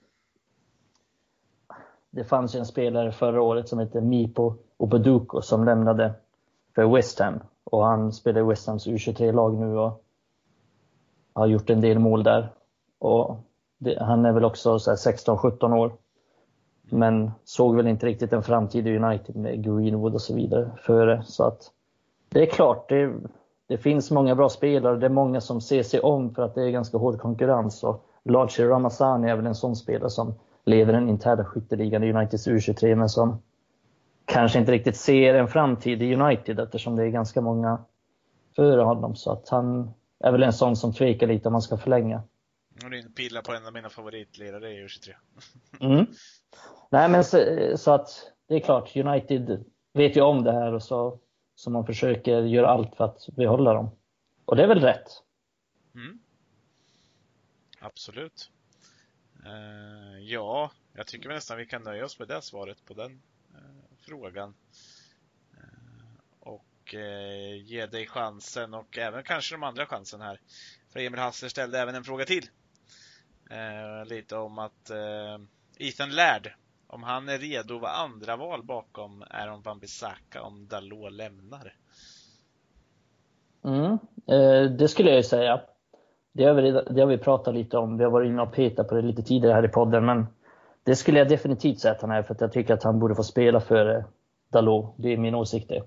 det fanns ju en spelare förra året som hette Mipo Opeduko som lämnade för West Ham. Och han spelar i West Hams U23-lag nu och har gjort en del mål där. Och det, han är väl också 16-17 år. Men såg väl inte riktigt en framtid i United med Greenwood och så vidare före. Så att det är klart, det, det finns många bra spelare. Det är många som ser sig om för att det är ganska hård konkurrens. Och Lachi Ramazani är väl en sån spelare som leder den interna skytteligan i Uniteds U23 men som kanske inte riktigt ser en framtid i United eftersom det är ganska många före honom. Så att han är väl en sån som tvekar lite om man ska förlänga. Och det pillar på en av mina favoritledare i U23. mm. Nej men så, så, att det är klart, United vet ju om det här och så, så man försöker göra allt för att behålla dem. Och det är väl rätt? Mm. Absolut. Uh, ja, jag tycker nästan vi kan nöja oss med det svaret på den uh, frågan. Uh, och ge dig chansen och även kanske de andra chansen här. För Emil Hasser ställde även en fråga till. Eh, lite om att eh, Ethan Laird, om han är redo att vara andra val bakom Aaron van Bissaka om Dalot lämnar. Mm, eh, det skulle jag säga. Det har, vi, det har vi pratat lite om. Vi har varit inne och petat på det lite tidigare här i podden. Men det skulle jag definitivt säga att han är för att jag tycker att han borde få spela före Dalot. Det är min åsikt det.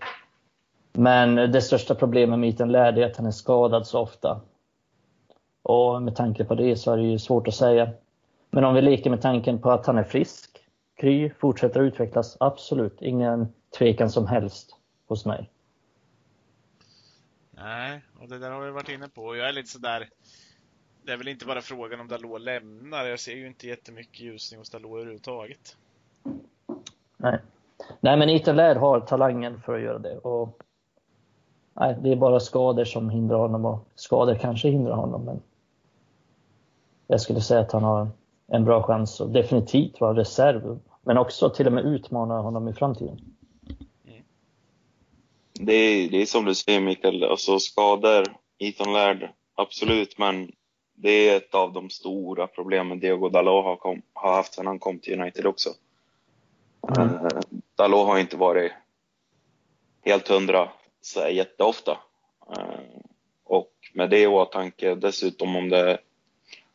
Men det största problemet med Ethan Laird är att han är skadad så ofta. Och med tanke på det så är det ju svårt att säga. Men om vi leker med tanken på att han är frisk, kry, fortsätter att utvecklas, absolut ingen tvekan som helst hos mig. Nej, och det där har vi varit inne på. Jag är lite sådär det är väl inte bara frågan om Dalot lämnar. Jag ser ju inte jättemycket ljusning hos Dalot överhuvudtaget. Nej. Nej, men Laird har talangen för att göra det. Och, nej, det är bara skador som hindrar honom och skador kanske hindrar honom. Men jag skulle säga att han har en bra chans att definitivt vara reserv. Men också till och med utmana honom i framtiden. Mm. Det, är, det är som du säger Mikael, alltså skador, Ethan Laird, absolut, men det är ett av de stora problemen Diego Dalot har, kom, har haft sedan han kom till United också. Mm. Uh, Dalot har inte varit helt hundra så jätteofta. Uh, och med det i åtanke, dessutom om det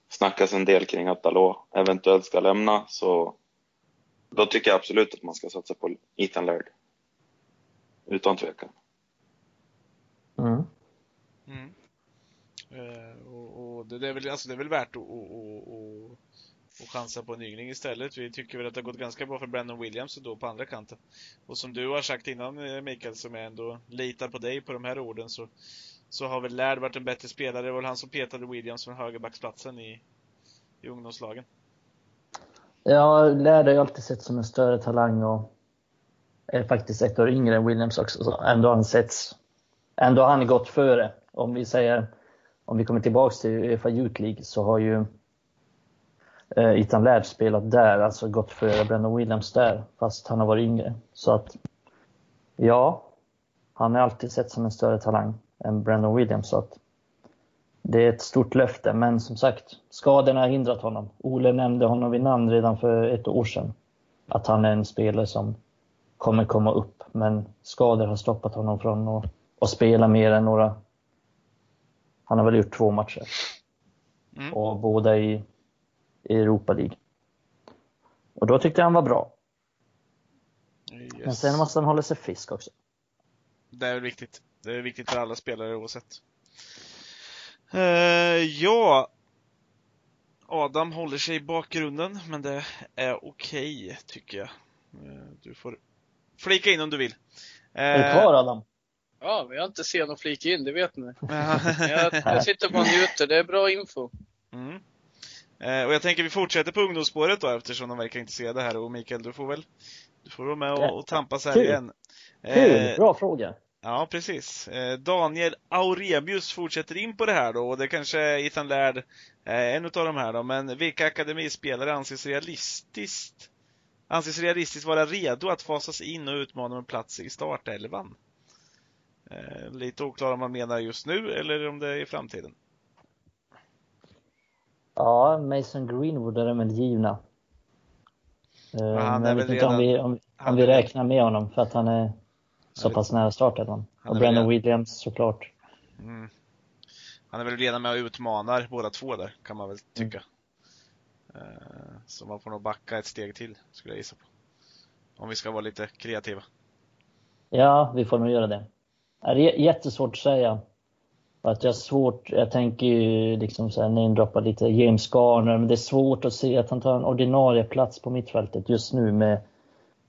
snackas en del kring att Dalot eventuellt ska lämna, så Då tycker jag absolut att man ska satsa på Ethan Laird. Utan tvekan. Mm. Mm. Eh, och, och det, det, är väl, alltså det är väl värt att, att, att chansa på en yngling istället. Vi tycker väl att det har gått ganska bra för Brandon Williams då på andra kanten. Och som du har sagt innan eh, Mikael, som jag ändå litar på dig på de här orden, så, så har väl Laird varit en bättre spelare. Det var väl han som petade Williams från högerbacksplatsen i, i ungdomslagen. Ja, Laird har ju alltid sett som en större talang och är faktiskt ett år yngre än Williams också. Så ändå har han setts, ändå har han gått före. Om vi säger, om vi kommer tillbaks till Uefa Youth League så har ju eh, Ethan Laird spelat där, alltså gått före Brennan Williams där, fast han har varit yngre. Så att, ja, han har alltid sett som en större talang än Brendan Williams. Så att det är ett stort löfte, men som sagt, skadorna har hindrat honom. Ole nämnde honom vid namn redan för ett år sedan. Att han är en spelare som kommer komma upp, men skador har stoppat honom från att, att spela mer än några... Han har väl gjort två matcher. Mm. Och båda i, i Europa League. Och då tyckte jag han var bra. Yes. Men sen måste han hålla sig frisk också. Det är väl viktigt. Det är viktigt för alla spelare oavsett. Uh, ja. Adam håller sig i bakgrunden, men det är okej, okay, tycker jag. Uh, du får flika in om du vill. Uh, Är du kvar Adam? Ja, men jag är inte sen att flika in, det vet ni. jag, jag sitter bara och njuter, det är bra info. Mm. och jag tänker vi fortsätter på ungdomsspåret då eftersom de verkar intresserade här och Mikael, du får väl du får vara med och, och tampas här Kul. igen. Kul, bra fråga. Ja, precis. Eh, Daniel Auremius fortsätter in på det här då och det kanske är Ethan Laird en utav de här då, men vilka akademispelare anses realistiskt anses realistiskt vara redo att fasas in och utmana om platser i startelvan? Eh, lite oklart om man menar just nu eller om det är i framtiden. Ja, Mason Greenwood är de väl givna. Är jag vet inte om redan- vi, om, om vi räknar med honom för att han är så är- pass nära startelvan. han Och är Brennan redan- Williams såklart. Mm. Han är väl redan med och utmanar båda två där, kan man väl tycka. Eh, Så man får nog backa ett steg till, skulle jag gissa på. Om vi ska vara lite kreativa. Ja, vi får nog göra det. Det är jättesvårt att säga. Att jag svårt, jag tänker ju liksom så här namedroppa lite James Garner, men det är svårt att se att han tar en ordinarie plats på mittfältet just nu med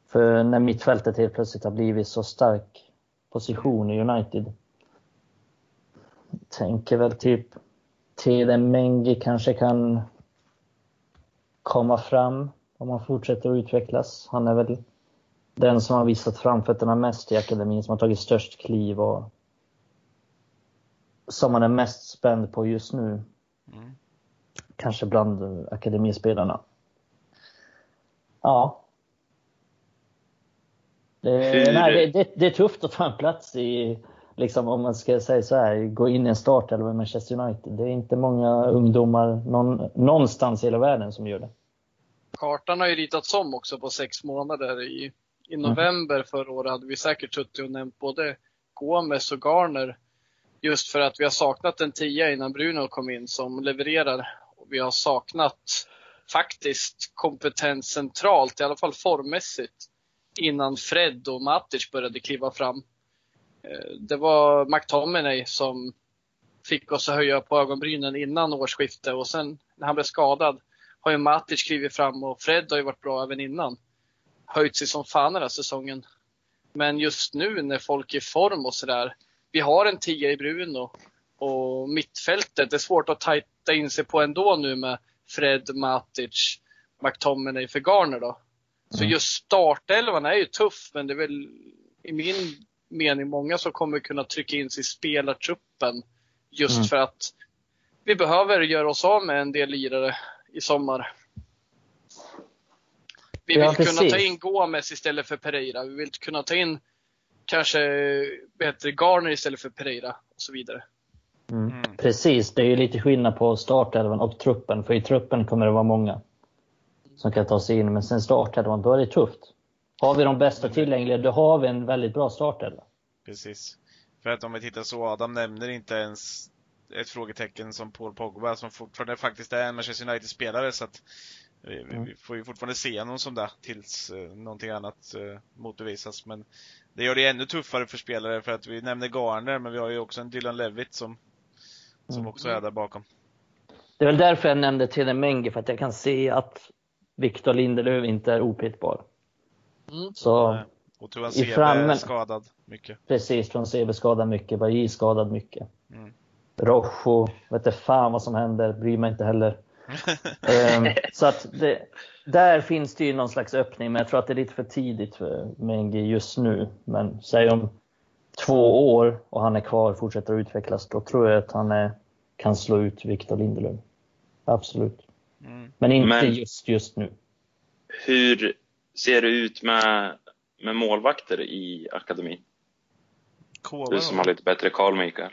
för när mittfältet helt plötsligt har blivit så stark position i United. Tänker väl typ Tede Mengi kanske kan komma fram om han fortsätter att utvecklas. Han är väl den som har visat framfötterna mest i akademin, som har tagit störst kliv och som man är mest spänd på just nu. Mm. Kanske bland akademispelarna. Ja. Det, nej, det, det, det är tufft att ta en plats i, liksom, om man ska säga så här, gå in i en startelva i Manchester United. Det är inte många ungdomar någon, någonstans i hela världen som gör det. Kartan har ju ritats om också på sex månader. I, i november förra året hade vi säkert suttit och nämnt både Gomes och Garner. Just för att vi har saknat en tia innan Bruno kom in som levererar. Och vi har saknat faktiskt kompetens centralt, i alla fall formmässigt, innan Fred och Matic började kliva fram. Eh, det var McTominay som fick oss att höja på ögonbrynen innan årsskiftet och sen när han blev skadad har ju Matic klivit fram och Fred har ju varit bra även innan. Höjt sig som fan den här säsongen. Men just nu när folk är i form och sådär. Vi har en tia i Bruno och mittfältet, det är svårt att tajta in sig på ändå nu med Fred, Matic, McTominay för Garner då. Så Mm. just startelvan är ju tuff, men det är väl i min mening många som kommer kunna trycka in sig i spelartruppen. Just Mm. för att vi behöver göra oss av med en del lirare i sommar. Vi vill Ja, kunna ta in Gomes istället för Pereira. Vi vill kunna ta in kanske bättre Garner istället för Pereira och så vidare. Mm. Mm. Precis, det är ju lite skillnad på startelvan och truppen. För i truppen kommer det vara många som kan ta sig in. Men sen startelvan, då är det tufft. Har vi de bästa tillgängliga, då har vi en väldigt bra startelva. Precis. För att om vi tittar så, Adam nämner inte ens ett frågetecken som Paul Pogba som fortfarande faktiskt är en Manchester United-spelare så att Vi, Mm. vi får ju fortfarande se någon sån där tills eh, någonting annat eh, motbevisas. Men det gör det ännu tuffare för spelare för att vi nämner Garner, men vi har ju också en Dylan Levitt som, som Mm. också är där bakom. Det är väl därför jag nämnde Tede Menge, för att jag kan se att Victor Lindelöf inte är opetbar. Mm. Så Och Tuan Sebe är frammen- skadad mycket. precis, från CV skadad mycket, Bailly skadad mycket. Mm. Rojo, vet inte fan vad som händer, bryr mig inte heller. Ehm, så att det, där finns det ju någon slags öppning, men jag tror att det är lite för tidigt för Mengi just nu. Men säg om två år och han är kvar och fortsätter att utvecklas, då tror jag att han är, kan slå ut Victor Lindelöf. Absolut. Mm. Men inte Men- just just nu. Hur ser det ut med, med målvakter i akademin? Kova Du som har lite bättre koll, Mikael.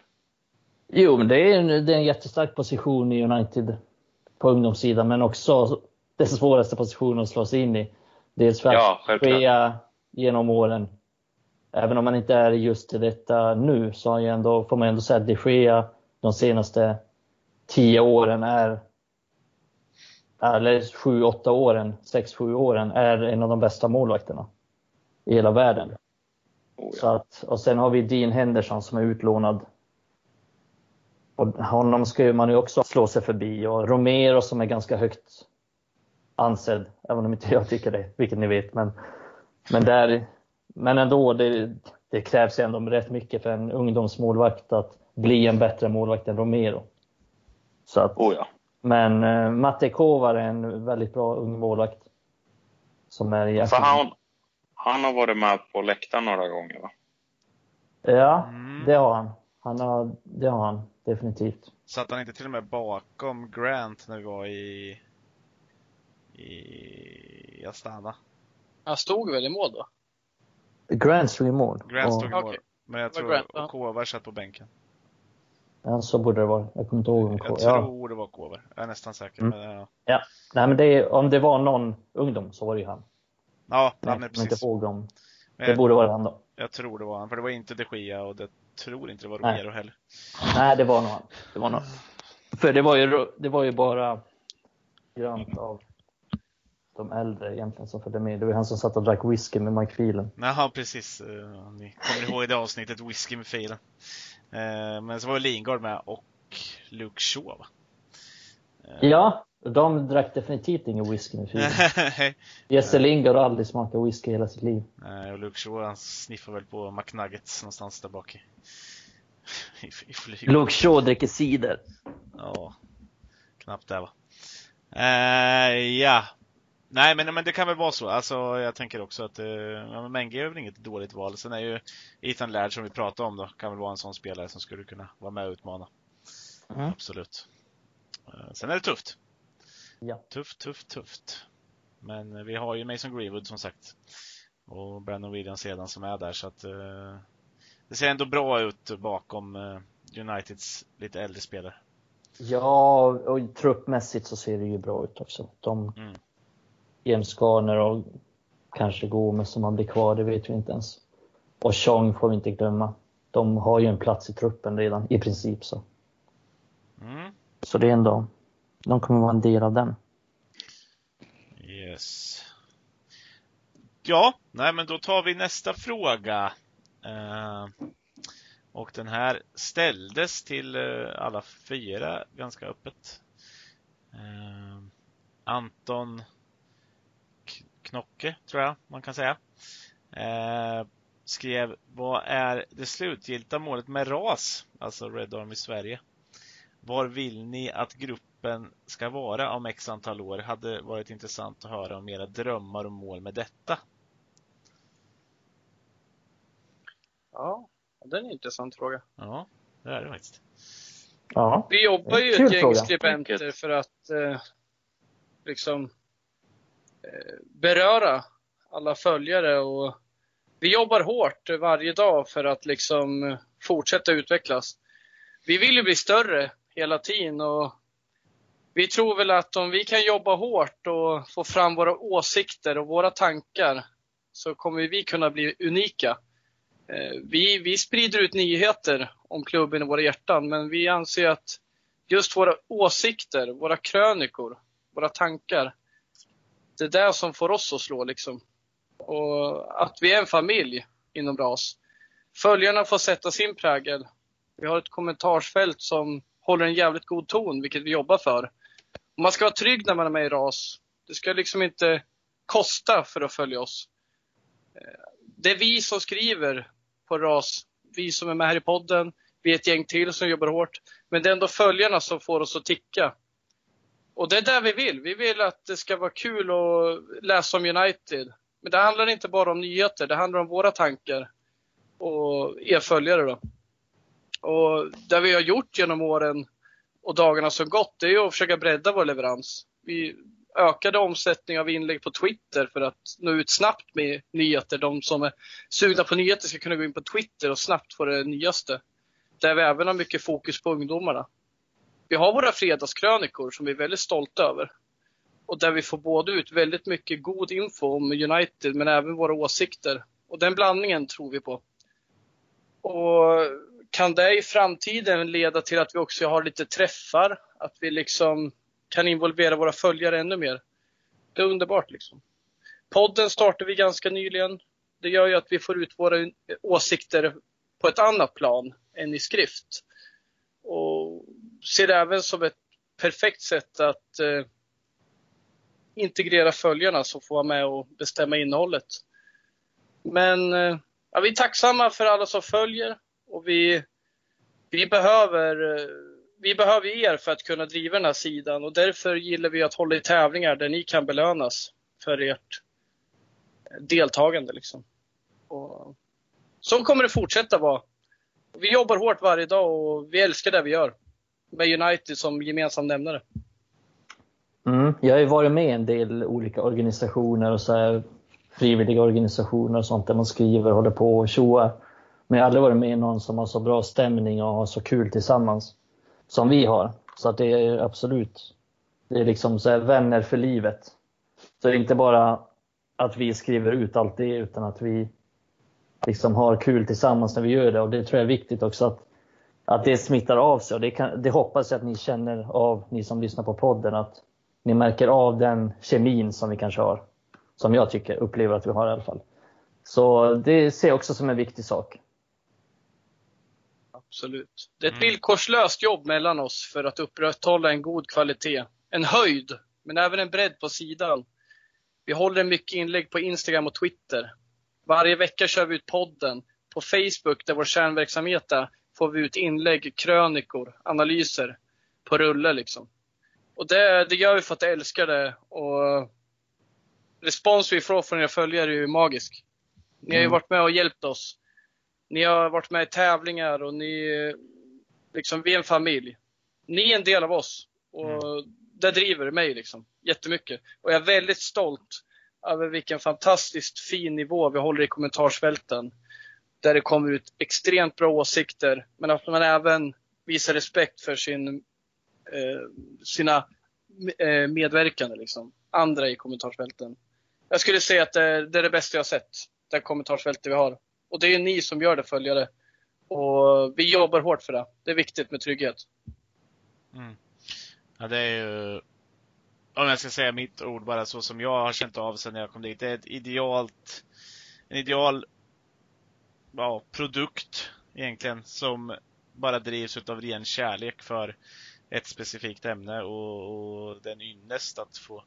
Jo, men det är, en, det är en jättestark position i United på ungdomssidan, men också den svåraste positionen att slå sig in i. Dels för att Ja, ske genom åren. Även om man inte är just i detta nu så har jag ändå, får man ändå säga att de Gea de senaste tio åren är, eller sju, åtta åren, sex, sju åren, är en av de bästa målvakterna i hela världen. Oh, Så ja. att, och sen har vi Dean Henderson som är utlånad. Och honom ska man ju också slå sig förbi. Och Romero som är ganska högt ansedd, även om inte jag tycker det, vilket ni vet. Men, men, där, men ändå, det, det krävs ändå rätt mycket för en ungdomsmålvakt att bli en bättre målvakt än Romero. Så att, Oh, ja. Men eh, Matte Kovar är en väldigt bra ung målvakt. Som är i För han, han har varit med på läktaren några gånger, va? Ja, Mm. det har han. han har, det har han definitivt. Satt han inte till och med bakom Grant när vi var i, i Astana? Han stod väl i mål då? Grant stod i mål. Grant stod i mål. Okej. Men jag tror Grant, och Kovar satt på bänken. Ja, så borde det vara. Jag kommer inte ihåg om Jag ja. tror det var Kovar. Jag är nästan säker. Mm. Men, ja, Nej, men det, är- om det var någon ungdom så var det ju han. ja han är kommer inte precis. ihåg om... Men Det jag, borde vara han då. jag tror det var han. För det var inte de Gia och det tror inte det var Nej. Romero heller. Nej, det var nog han. Det var nog. För det var ju, det var ju bara Grant av de äldre egentligen som följde med. Det var han som satt och drack whisky med Mike Phelan. Jaha, precis. Eh, Ni kommer ihåg det avsnittet Whisky med filen. Eh, Men så var Lingard med och Luke Shaw va? Eh, Ja, de drack definitivt ingen whisky. Nej, Jesse Lingard har aldrig smakat whisky hela sitt liv. och Luke Shaw han sniffar väl på McNuggets någonstans där bak i, i, i. Luke Shaw dricker cider. Ja, knappt det va. Eh, ja. Nej men, men det kan väl vara så. Alltså jag tänker också att eh, ja, Menge är väl inget dåligt val. Sen är ju Ethan Laird som vi pratade om då, kan väl vara en sån spelare som skulle kunna vara med och utmana. Mm. Absolut. Eh, sen är det tufft. Ja. Tufft, tufft, tufft. Men eh, vi har ju Mason Greenwood som sagt. Och Brandon Williams sedan som är där så att eh, det ser ändå bra ut bakom eh, Uniteds lite äldre spelare. Ja, och truppmässigt så ser det ju bra ut också. De, Mm. James Garner och kanske Gomes som han blir kvar, det vet vi inte ens. Och Chong får vi inte glömma. De har ju en plats i truppen redan, i princip så. Mm. Så det är ändå, de kommer vara en del av den. Yes. Ja, nej men då tar vi nästa fråga. Eh, och den här ställdes till eh, alla fyra ganska öppet. Eh, Anton Knocke, tror jag man kan säga. Eh, skrev, vad är det slutgiltiga målet med RAS, alltså Red Army Sverige? Var vill ni att gruppen ska vara om x antal år? Hade varit intressant att höra om era drömmar och mål med detta. Ja, det är en intressant fråga. Ja, det är det faktiskt. Ja. Vi jobbar ju ett gäng fråga. skribenter för att eh, liksom Eh, beröra alla följare och vi jobbar hårt varje dag för att liksom eh, fortsätta utvecklas. Vi vill ju bli större hela tiden och vi tror väl att om vi kan jobba hårt och få fram våra åsikter och våra tankar så kommer vi kunna bli unika. Eh, vi, vi sprider ut nyheter om klubben i våra hjärtan, men vi anser att just våra åsikter, våra krönikor, våra tankar det är det som får oss att slå liksom. Och att vi är en familj inom RAS. Följarna får sätta sin prägel. Vi har ett kommentarsfält som håller en jävligt god ton, vilket vi jobbar för. Och man ska vara trygg när man är med i RAS. Det ska liksom inte kosta för att följa oss. Eh, det är vi som skriver på RAS. Vi som är med här i podden. Vi är ett gäng till som jobbar hårt. Men det är ändå följarna som får oss att ticka. Och det är där vi vill. Vi vill att det ska vara kul att läsa om United. Men det handlar inte bara om nyheter, det handlar om våra tankar och er följare då. Och det vi har gjort genom åren och dagarna som gått, det är att försöka bredda vår leverans. Vi ökade omsättning av inlägg på Twitter för att nå ut snabbt med nyheter. De som är sugna på nyheter ska kunna gå in på Twitter och snabbt få det nyaste. Där vi även har mycket fokus på ungdomarna. Vi har våra fredagskrönikor som vi är väldigt stolta över. Och där vi får både ut väldigt mycket god info om United men även våra åsikter. Och den blandningen tror vi på. Och kan det i framtiden leda till att vi också har lite träffar? Att vi liksom kan involvera våra följare ännu mer? Det är underbart liksom. Podden startade vi ganska nyligen. Det gör ju att vi får ut våra åsikter på ett annat plan än i skrift. Och ser det även som ett perfekt sätt att eh, integrera följarna som får vara med och bestämma innehållet. Men eh, ja, vi är tacksamma för alla som följer och vi, vi, behöver, eh, vi behöver er för att kunna driva den här sidan och därför gillar vi att hålla i tävlingar där ni kan belönas för ert deltagande. Liksom. Och så kommer det fortsätta vara. Vi jobbar hårt varje dag och vi älskar det vi gör. Med United som gemensam nämnare. Mm, jag har ju varit med i en del olika organisationer och så här, frivilliga organisationer och sånt där man skriver och håller på och tjoar. Men jag har aldrig varit med i någon som har så bra stämning och har så kul tillsammans som vi har. Så att det är absolut, det är liksom så här, vänner för livet. Så det är inte bara att vi skriver ut allt det utan att vi liksom har kul tillsammans när vi gör det och det tror jag är viktigt också att, att det smittar av sig och det, kan, det hoppas jag att ni känner av, ni som lyssnar på podden, att ni märker av den kemin som vi kanske har. Som jag tycker, upplever att vi har i alla fall. Så det ser jag också som en viktig sak. Absolut. Det är ett mm. villkorslöst jobb mellan oss för att upprätthålla en god kvalitet. En höjd, men även en bredd på sidan. Vi håller mycket inlägg på Instagram och Twitter. Varje vecka kör vi ut podden. På Facebook, där vår kärnverksamhet är, får vi ut inlägg, krönikor, analyser på rulle liksom. Och det, det gör vi för att jag älskar det. Och respons vi får från era följare är ju magisk. Ni har ju mm. varit med och hjälpt oss. Ni har varit med i tävlingar och ni, liksom, vi är en familj. Ni är en del av oss. Och mm. det driver mig liksom, jättemycket. Och jag är väldigt stolt över vilken fantastiskt fin nivå vi håller i kommentarsfälten. Där det kommer ut extremt bra åsikter, men att man även visar respekt för sin, eh, sina eh, medverkande, liksom. andra i kommentarsfälten. Jag skulle säga att det, det är det bästa jag sett, det kommentarsfältet vi har. Och det är ni som gör det, följare. Och vi jobbar hårt för det. Det är viktigt med trygghet. Mm. Ja, det är ju om jag ska säga mitt ord bara så som jag har känt av sen jag kom dit. Det är ett idealt, en ideal ja, produkt egentligen som bara drivs av ren kärlek för ett specifikt ämne och, och den ynnest att få,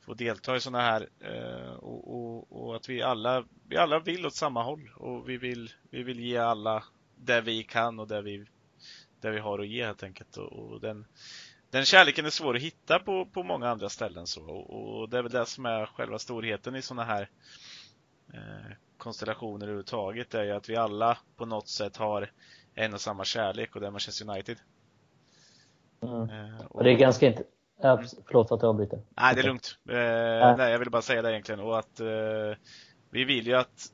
få delta i sådana här eh, och, och, och, att vi alla, vi alla vill åt samma håll och vi vill, vi vill ge alla det vi kan och det vi, det vi har att ge helt enkelt. Och, och den, den kärleken är svår att hitta på, på många andra ställen. Så, och det är väl det som är själva storheten i sådana här eh, konstellationer överhuvudtaget. är ju att vi alla på något sätt har en och samma kärlek och det är Manchester United. Mm. Eh, och det är ganska inte... Ja, förlåt att jag avbryter. Nej, det är lugnt. Eh, nej, jag ville bara säga det egentligen. Och att eh, vi vill ju att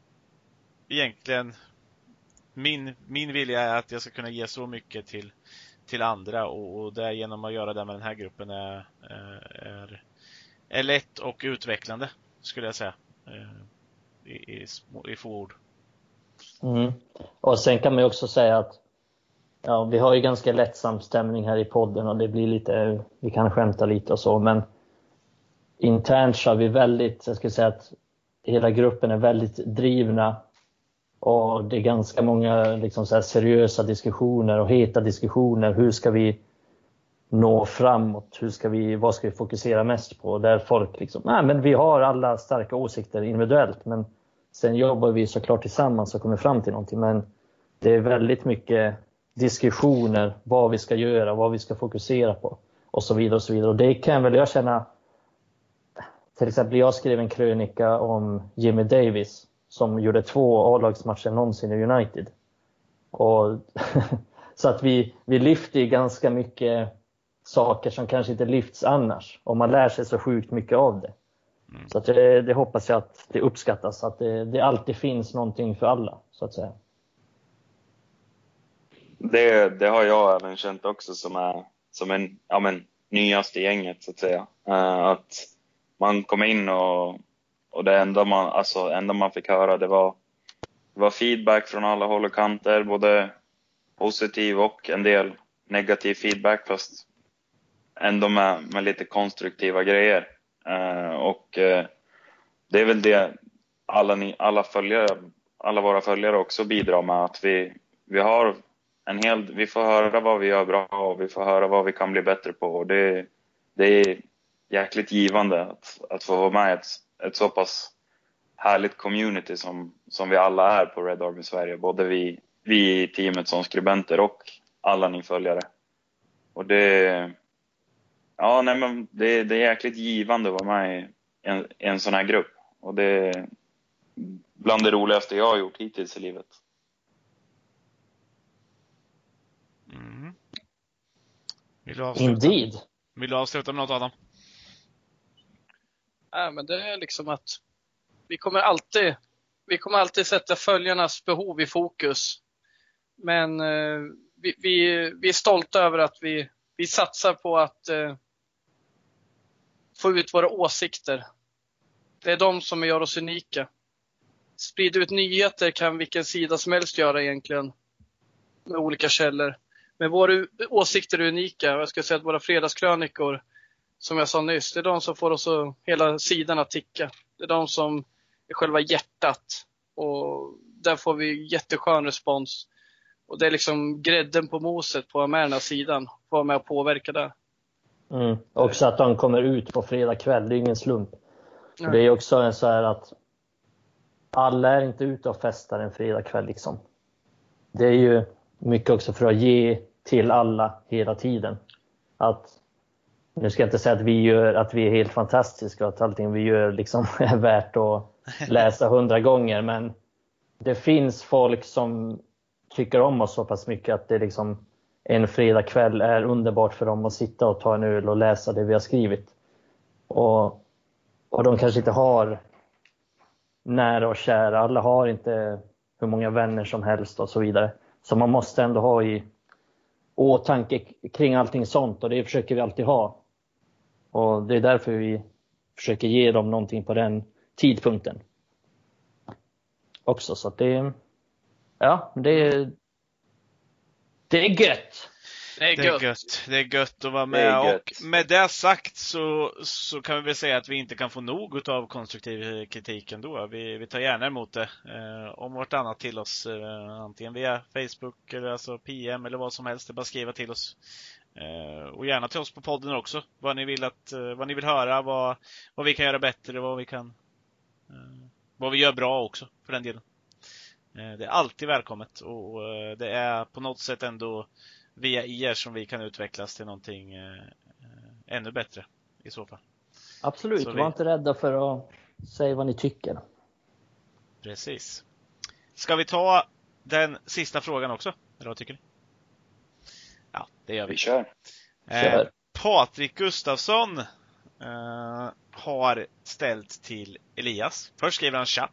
egentligen min, min vilja är att jag ska kunna ge så mycket till till andra och, och det genom att göra det med den här gruppen är, är, är lätt och utvecklande skulle jag säga. Eh, I, i, i få ord. Mm. Och sen kan man ju också säga att ja, vi har ju ganska lättsam stämning här i podden och det blir lite, vi kan skämta lite och så men internt så är vi väldigt, jag skulle säga att hela gruppen är väldigt drivna och det är ganska många liksom så seriösa diskussioner och heta diskussioner. Hur ska vi nå framåt? Hur ska vi, vad ska vi fokusera mest på? Där folk liksom, nej men vi har alla starka åsikter individuellt men sen jobbar vi såklart tillsammans och kommer fram till någonting. Men det är väldigt mycket diskussioner, vad vi ska göra, vad vi ska fokusera på och så vidare. Och så vidare. Och det kan väl jag känna, till exempel jag skrev en krönika om Jimmy Davis som gjorde två A-lagsmatcher någonsin i United. Och så att vi, vi lyfter ganska mycket saker som kanske inte lyfts annars. Och man lär sig så sjukt mycket av det. Mm. Så att det, det, hoppas jag att det uppskattas, att det, det alltid finns någonting för alla, så att säga. Det, det har jag även känt också som, är, som en ja, men, nyaste gänget, så att säga. Uh, att man kom in och, och det enda man, alltså, enda man fick höra det var, det var feedback från alla håll och kanter, både positiv och en del negativ feedback, fast ändå med, med lite konstruktiva grejer. Eh, och eh, det är väl det alla, ni, alla, följare, alla våra följare också bidrar med, att vi, vi har en hel, vi får höra vad vi gör bra och vi får höra vad vi kan bli bättre på. Och det, det är jäkligt givande att, att få vara med i ett, ett så pass härligt community som, som vi alla är på Red Army Sverige. Både vi, vi i teamet som skribenter och alla ni följare. Och det, ja, nej, men det, det är jäkligt givande att vara med i en, en sån här grupp. Och det är bland det roligaste jag har gjort hittills i livet. Mm. Vill du avsluta? Indeed. Vill du avsluta med något Adam? Nej, men det är liksom att vi kommer alltid, vi kommer alltid sätta följarnas behov i fokus. Men eh, vi, vi, vi, är stolta över att vi, vi satsar på att eh, få ut våra åsikter. Det är de som gör oss unika. Sprida ut nyheter kan vilken sida som helst göra egentligen. Med olika källor. Men våra åsikter är unika. Jag skulle säga att våra fredagskrönikor, som jag sa nyss, det är de som får oss att, hela sidan att ticka. Det är de som är själva hjärtat. Och där får vi jätteskön respons. Och det är liksom grädden på moset på med den här sidan. Få vara med och påverka det. Mm. Också att de kommer ut på fredag kväll, det är ingen slump. Mm. Det är också så här att alla är inte ute och festar en fredag kväll liksom. Det är ju mycket också för att ge till alla hela tiden. Att, nu ska jag inte säga att vi, gör, att vi är helt fantastiska och att allting vi gör liksom är värt att läsa hundra gånger, men det finns folk som tycker om oss så pass mycket att det liksom en fredagkväll är underbart för dem att sitta och ta en öl och läsa det vi har skrivit. Och, och de kanske inte har nära och kära, alla har inte hur många vänner som helst och så vidare. Så man måste ändå ha i åtanke kring allting sånt och det försöker vi alltid ha. Och det är därför vi försöker ge dem någonting på den tidpunkten. Också så att det, ja, det, det är gött. Det är, det är gött. Det är gött att vara med. Och med det sagt så, så kan vi väl säga att vi inte kan få nog av konstruktiv kritik ändå. Vi, vi tar gärna emot det. Eh, om vartannat till oss. Eh, antingen via Facebook eller alltså PM eller vad som helst. Det är bara att skriva till oss. Eh, och gärna till oss på podden också. Vad ni vill, att, eh, vad ni vill höra, vad, vad vi kan göra bättre, vad vi kan eh, vad vi gör bra också för den delen. Eh, det är alltid välkommet och det är på något sätt ändå via er som vi kan utvecklas till någonting eh, eh, ännu bättre i så fall. Absolut, så var vi... inte rädda för att säga vad ni tycker. Precis. Ska vi ta den sista frågan också? Eller vad tycker ni? Ja, det gör vi. Vi kör. Eh, Patrik Gustafsson eh, har ställt till Elias. Först skriver han tja.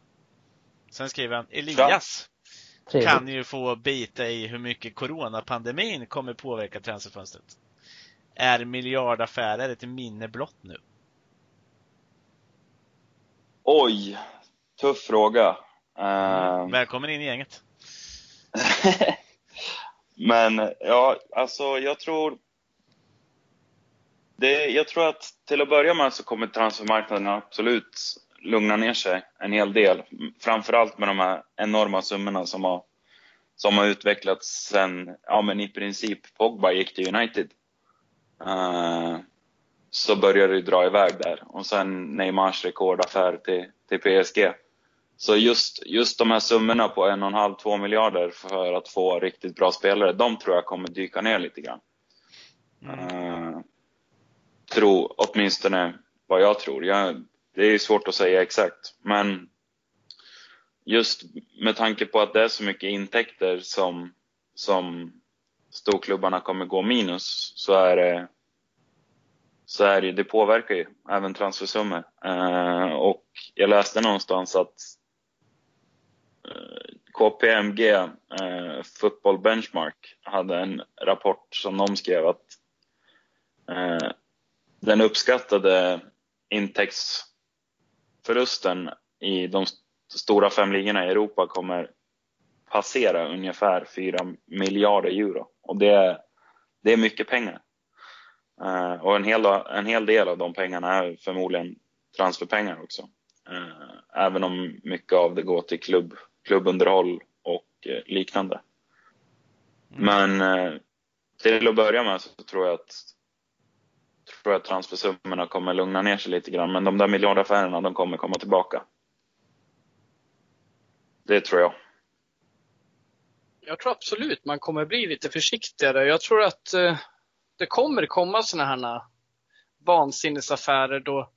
Sen skriver han Elias. Trevligt. kan ju få bita i hur mycket coronapandemin kommer påverka transferfönstret. Är miljardaffärer ett minne blott nu? Oj, tuff fråga. Mm. Välkommen in i gänget. Men ja, alltså jag tror det, jag tror att till att börja med så kommer transfermarknaden absolut lugna ner sig en hel del. Framförallt med de här enorma summorna som har, som har utvecklats sen, ja men i princip Pogba gick till United. Uh, så började det dra iväg där och sen Neymars rekordaffär till, till PSG. Så just, just de här summorna på en och en halv, två miljarder för att få riktigt bra spelare, de tror jag kommer dyka ner lite grann. Mm. Uh, tro, åtminstone vad jag tror. Jag, det är svårt att säga exakt, men just med tanke på att det är så mycket intäkter som, som storklubbarna kommer gå minus så är det så är det, det påverkar ju även transfersummor. Eh, och jag läste någonstans att eh, KPMG, eh, Football Benchmark, hade en rapport som de skrev att eh, den uppskattade intäkts intäktsförlusten i de stora fem ligorna i Europa kommer passera ungefär 4 miljarder euro. Och det är, det är mycket pengar. Uh, och en hel, en hel del av de pengarna är förmodligen transferpengar också. Uh, även om mycket av det går till klubb, klubbunderhåll och uh, liknande. Mm. Men till att börja med så tror jag att tror jag att transfersummorna kommer lugna ner sig lite grann. Men de där miljardaffärerna, de kommer komma tillbaka. Det tror jag. Jag tror absolut man kommer bli lite försiktigare. Jag tror att eh, det kommer komma sådana här vansinnesaffärer då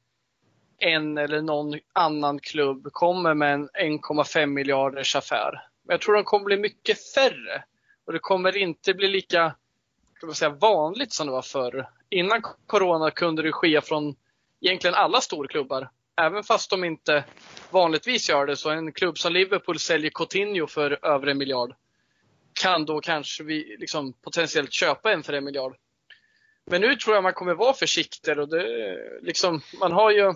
en eller någon annan klubb kommer med en 1,5 miljarders affär. Men jag tror de kommer bli mycket färre. Och det kommer inte bli lika ska man säga, vanligt som det var förr. Innan Corona kunde det ske från egentligen alla storklubbar. Även fast de inte vanligtvis gör det. Så en klubb som Liverpool säljer Coutinho för över en miljard. Kan då kanske vi liksom potentiellt köpa en för en miljard. Men nu tror jag man kommer vara försiktig. Och det, liksom, man, har ju,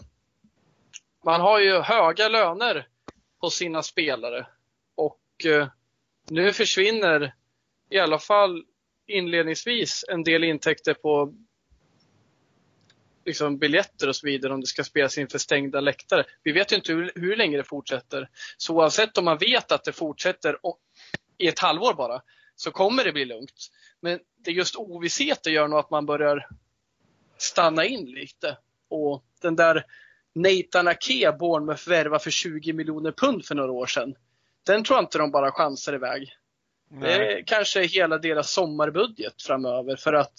man har ju höga löner på sina spelare. Och eh, nu försvinner i alla fall inledningsvis en del intäkter på liksom biljetter och så vidare om det ska spelas inför stängda läktare. Vi vet ju inte hur, hur länge det fortsätter. Så oavsett om man vet att det fortsätter och, i ett halvår bara, så kommer det bli lugnt. Men det är just ovissheten gör nog att man börjar stanna in lite. Och den där Nathan Ake Bournemouth värva för 20 miljoner pund för några år sedan. Den tror jag inte de bara chansar iväg. Nej. Det är kanske hela deras sommarbudget framöver för att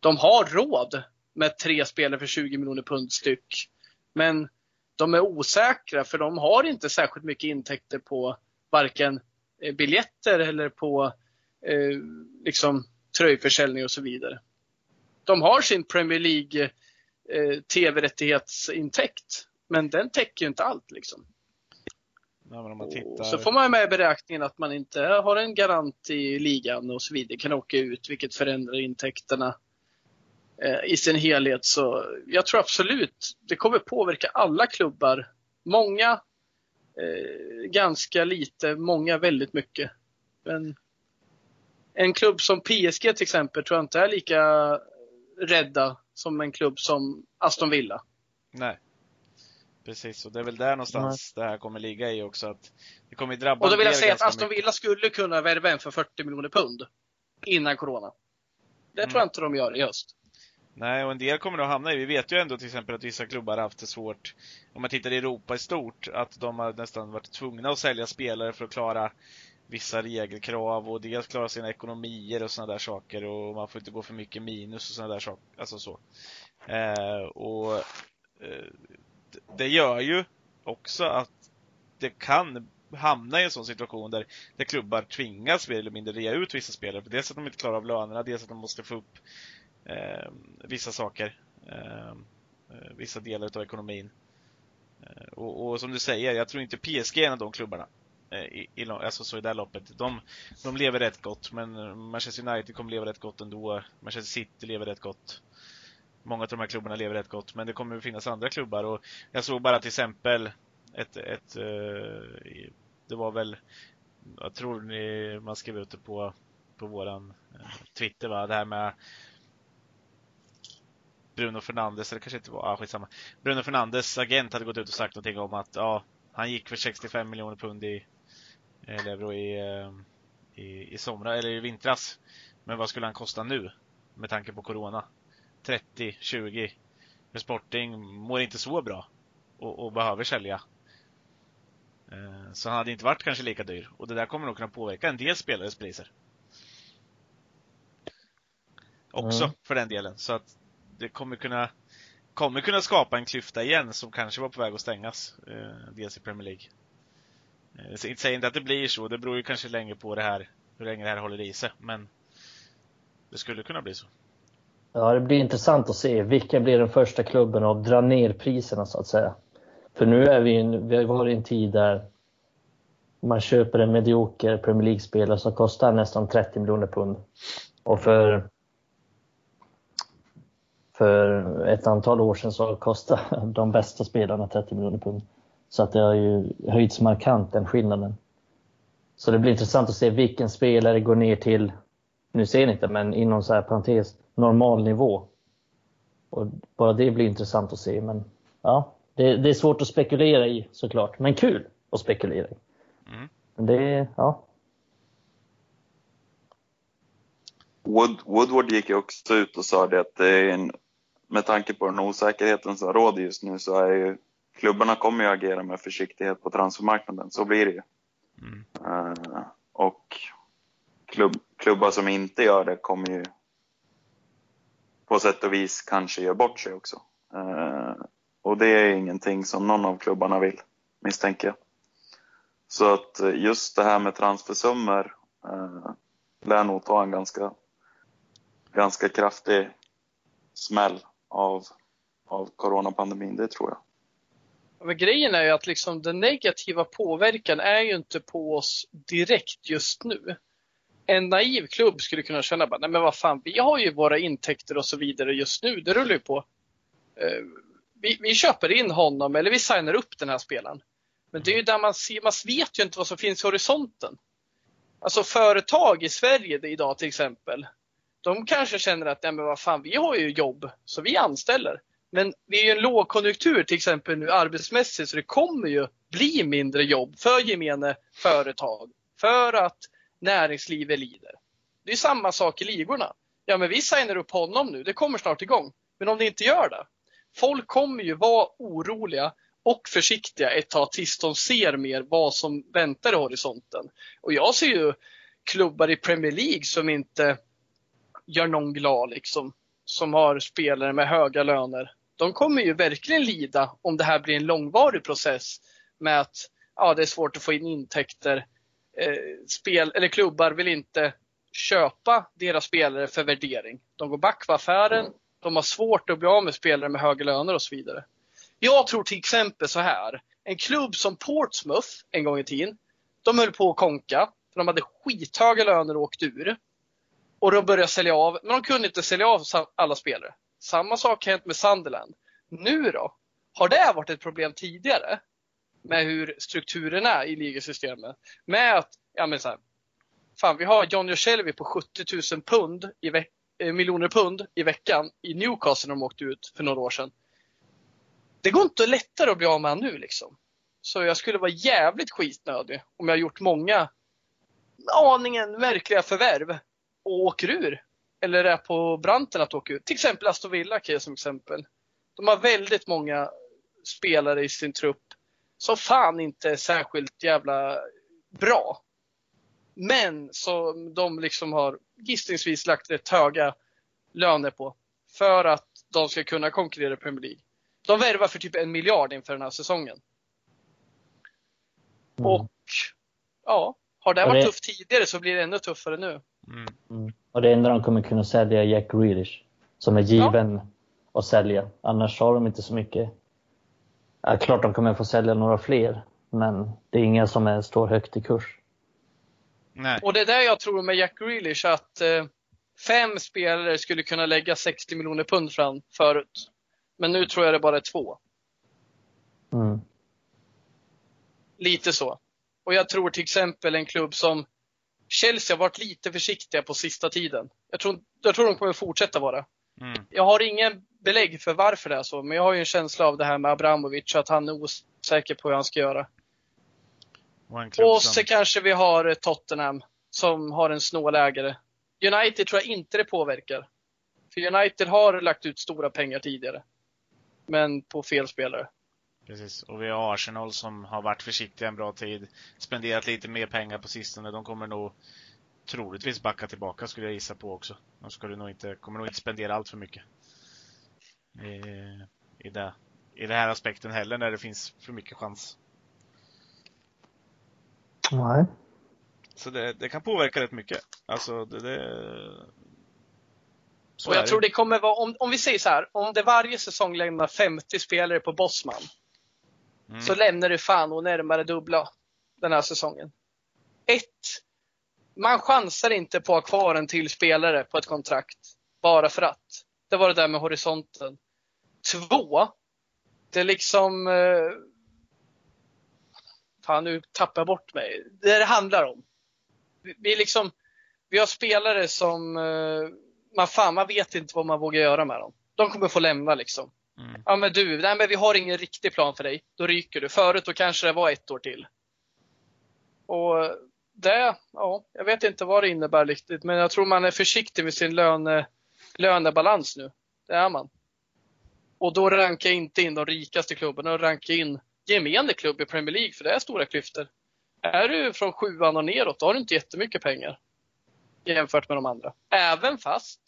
de har råd med tre spelare för 20 miljoner pund styck. Men de är osäkra för de har inte särskilt mycket intäkter på varken eh, biljetter eller på eh, liksom tröjförsäljning och så vidare. De har sin Premier League eh, tv-rättighetsintäkt, men den täcker ju inte allt. Liksom. Tittar... Så får man med i beräkningen att man inte har en garant i ligan och så vidare, kan åka ut, vilket förändrar intäkterna eh, i sin helhet. Så jag tror absolut det kommer påverka alla klubbar. Många eh, ganska lite, många väldigt mycket. Men en klubb som PSG till exempel tror jag inte är lika rädda som en klubb som Aston Villa. Nej. Precis, och det är väl där någonstans mm. det här kommer ligga i också. Att det kommer drabba Och då vill jag säga att Aston Villa mycket. skulle kunna värva en för 40 miljoner pund innan Corona. Det mm. tror jag inte de gör i höst. Nej, och en del kommer att hamna i, vi vet ju ändå till exempel att vissa klubbar har haft det svårt, om man tittar i Europa i stort, att de har nästan varit tvungna att sälja spelare för att klara vissa regelkrav och dels klara sina ekonomier och sådana där saker och man får inte gå för mycket minus och sådana där saker, alltså så. Eh, och eh, det gör ju också att det kan hamna i en sån situation där, där klubbar tvingas mer eller mindre rea ut vissa spelare. För dels att de inte klarar av lönerna, dels att de måste få upp eh, vissa saker. Ehm, eh, vissa delar av ekonomin. Eh, och, och, som du säger, jag tror inte PSG är en av de klubbarna. Eh, I, i, alltså så i det här loppet. De, de lever rätt gott, men Manchester United kommer leva rätt gott ändå. Manchester City lever rätt gott många av de här klubbarna lever rätt gott, men det kommer att finnas andra klubbar och jag såg bara till exempel ett, ett eh, det var väl, jag tror ni, man skrev ut det på, på våran eh, Twitter va, det här med Bruno Fernandes, eller kanske inte var, ah, skitsamma. Bruno Fernandes agent hade gått ut och sagt någonting om att ja, han gick för 65 miljoner pund i, eller euro i, i, i somras, eller i vintras. Men vad skulle han kosta nu? Med tanke på Corona. 30, 20. För Sporting mår inte så bra och, och behöver sälja. Eh, så han hade inte varit kanske lika dyr. Och det där kommer nog kunna påverka en del spelares priser. Också Mm. för den delen. Så att det kommer kunna, kommer kunna skapa en klyfta igen som kanske var på väg att stängas. Eh, dels i Premier League. Eh, säger inte att det blir så. Det beror ju kanske länge på det här, hur länge det här håller i sig. Men det skulle kunna bli så. Ja, det blir intressant att se vilka blir den första klubben att dra ner priserna så att säga. För nu är vi, en- vi har varit i en tid där man köper en medioker Premier League-spelare som kostar nästan 30 miljoner pund. Och för, för ett antal år sedan så kostade de bästa spelarna 30 miljoner pund. Så att det har ju höjts markant den skillnaden. Så det blir intressant att se vilken spelare går ner till, nu ser ni inte, men inom så här parentes, normal nivå. Och bara det blir intressant att se. Men ja, det, det är svårt att spekulera i såklart. Men kul att spekulera i. Mm. Men det, ja. Wood, Woodward gick ju också ut och sa det att det är en, med tanke på den osäkerheten som råder just nu så är ju klubbarna kommer ju agera med försiktighet på transfermarknaden. Så blir det ju. Mm. Eh, och klubb, klubbar som inte gör det kommer ju på sätt och vis kanske gör bort sig också. Eh, och det är ingenting som någon av klubbarna vill, misstänker jag. Så att eh, just det här med transfersummor eh, lär nog ta en ganska, ganska kraftig smäll av, av coronapandemin, det tror jag. Men grejen är ju att liksom den negativa påverkan är ju inte på oss direkt just nu. En naiv klubb skulle kunna känna bara, nej men vad fan, vi har ju våra intäkter och så vidare just nu, det rullar ju på. Eh, vi, vi köper in honom eller vi signar upp den här spelaren. Men det är ju där man ser, man vet ju inte vad som finns i horisonten. Alltså företag i Sverige idag till exempel, de kanske känner att, nej men vad fan, vi har ju jobb, så vi anställer. Men det är ju en lågkonjunktur till exempel nu arbetsmässigt så det kommer ju bli mindre jobb för gemene företag. För att näringslivet lider. Det är samma sak i ligorna. Ja men vi signar upp honom nu, det kommer snart igång. Men om det inte gör det. Folk kommer ju vara oroliga och försiktiga ett tag tills de ser mer vad som väntar i horisonten. Och jag ser ju klubbar i Premier League som inte gör någon glad liksom. Som har spelare med höga löner de kommer ju verkligen lida om det här blir en långvarig process med att ja, det är svårt att få in intäkter. Eh, spel, eller klubbar vill inte köpa deras spelare för värdering. De går back på affären, de har svårt att bli av med spelare med höga löner och så vidare. Jag tror till exempel så här. En klubb som Portsmouth en gång i tiden, de höll på att konka. För de hade skithöga löner och åkte ur. Och de började sälja av, men de kunde inte sälja av alla spelare. Samma sak har hänt med Sunderland. Nu då? Har det varit ett problem tidigare? Med hur strukturen är i ligasystemet? Med att, ja men så här, fan vi har John Joselvi på 70 000 pund i eh, miljoner pund i veckan i Newcastle när de åkte ut för några år sedan. Det går inte lättare att bli av med honom nu liksom. Så jag skulle vara jävligt skitnödig om jag gjort många aningen märkliga förvärv och åker ur eller är på branten att åka ut. Till exempel Aston Villa kan jag som exempel. De har väldigt många spelare i sin trupp som fan inte är särskilt jävla bra. Men som de liksom har gissningsvis lagt rätt höga löner på för att de ska kunna konkurrera i Premier League. De värvar för typ en miljard inför den här säsongen. Mm. Och ja, har det Och varit det- tufft tidigare så blir det ännu tuffare nu. Mm. Mm. Och det enda de kommer kunna sälja är Jack Grealish. Som är given att sälja. Annars har de inte så mycket. Ja, klart de kommer få sälja några fler. Men det är inga som är, står högt i kurs. Nej. Och det är där jag tror med Jack Grealish att eh, fem spelare skulle kunna lägga 60 miljoner pund fram förut. Men nu tror jag det bara är två. Mm. Lite så. Och jag tror till exempel en klubb som Chelsea har varit lite försiktiga på sista tiden. Jag tror, jag tror de kommer fortsätta vara. Mm. Jag har ingen belägg för varför det är så, men jag har ju en känsla av det här med Abramovic, att han är osäker på hur han ska göra. Och som... så kanske vi har Tottenham som har en snål ägare. United tror jag inte det påverkar. För United har lagt ut stora pengar tidigare. Men på fel spelare. Precis. Och vi har Arsenal som har varit försiktiga en bra tid. Spenderat lite mer pengar på sistone. De kommer nog troligtvis backa tillbaka skulle jag gissa på också. De skulle nog inte, kommer nog inte spendera allt för mycket. I, i, det, I den här aspekten heller när det finns för mycket chans. Nej. Så det, det kan påverka rätt mycket. Alltså det, det så och jag tror det kommer vara, om, om vi säger så här, om det varje säsong lämnar 50 spelare på Bosman. Mm. Så lämnar du fan och närmare dubbla den här säsongen. Ett, man chansar inte på att ha kvar en till spelare på ett kontrakt bara för att. Det var det där med horisonten. Två, det är liksom... Eh, fan, nu tappar jag bort mig. Det det handlar om. Vi, vi, liksom, vi har spelare som... Eh, man, fan, man vet inte vad man vågar göra med dem. De kommer få lämna liksom. Mm. Ja men du, nej, men vi har ingen riktig plan för dig. Då ryker du. Förut då kanske det var ett år till. Och det, ja, jag vet inte vad det innebär riktigt, men jag tror man är försiktig med sin löne, lönebalans nu. Det är man. Och då rankar jag inte in de rikaste klubbarna, och rankar in gemene klubb i Premier League, för det är stora klyftor. Är du från sjuan och neråt, då har du inte jättemycket pengar jämfört med de andra. Även fast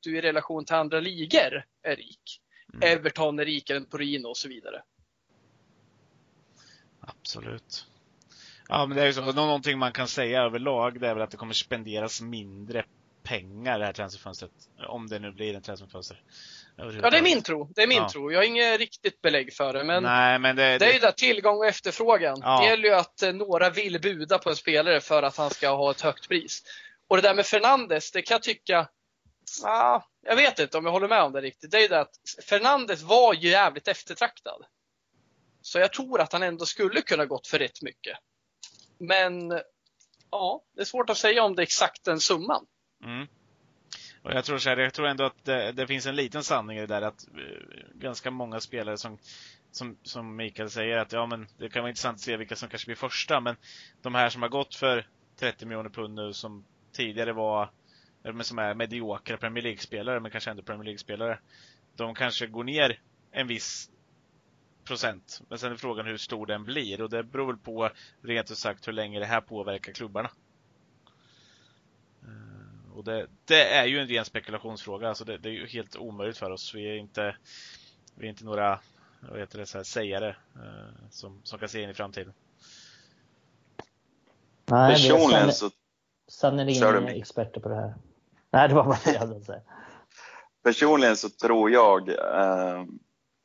du i relation till andra ligor är rik. Mm. Everton är rikare än Torino och så vidare. Absolut. Ja, men det är ju så. Nå- Någonting man kan säga överlag, det är väl att det kommer spenderas mindre pengar det här transferfönstret. Om det nu blir en transferfönster. Ja, det är min tro. Det är min Ja. tro. Jag har inget riktigt belägg för det, men Nej, men det, det är ju där tillgång och efterfrågan. Ja. Det gäller ju att eh, några vill buda på en spelare för att han ska ha ett högt pris. Och det där med Fernandes, det kan jag tycka, ah, jag vet inte om jag håller med om det riktigt. Det är ju det att Fernandes var ju jävligt eftertraktad. Så jag tror att han ändå skulle kunna gått för rätt mycket. Men ja, det är svårt att säga om det är exakt den summan. Mm. Och jag tror, så här, jag tror ändå att det, det finns en liten sanning i det där att eh, ganska många spelare som, som, som Mikael säger att ja men det kan vara intressant att se vilka som kanske blir första men de här som har gått för 30 miljoner pund nu som tidigare var, eh, men som är mediokra Premier League-spelare men kanske ändå Premier League-spelare. De kanske går ner en viss procent. Men sen är frågan hur stor den blir och det beror väl på rent ut sagt hur länge det här påverkar klubbarna. Eh, Och det, det är ju en ren spekulationsfråga. Alltså det, det är ju helt omöjligt för oss. Vi är inte, vi är inte några vad heter det, så här, sägare eh, som, som kan se in i framtiden. Nej, det är Personligen så, sannerligen inga experter på det här. Nej, det var bara det jag hade att säga. personligen så tror jag eh,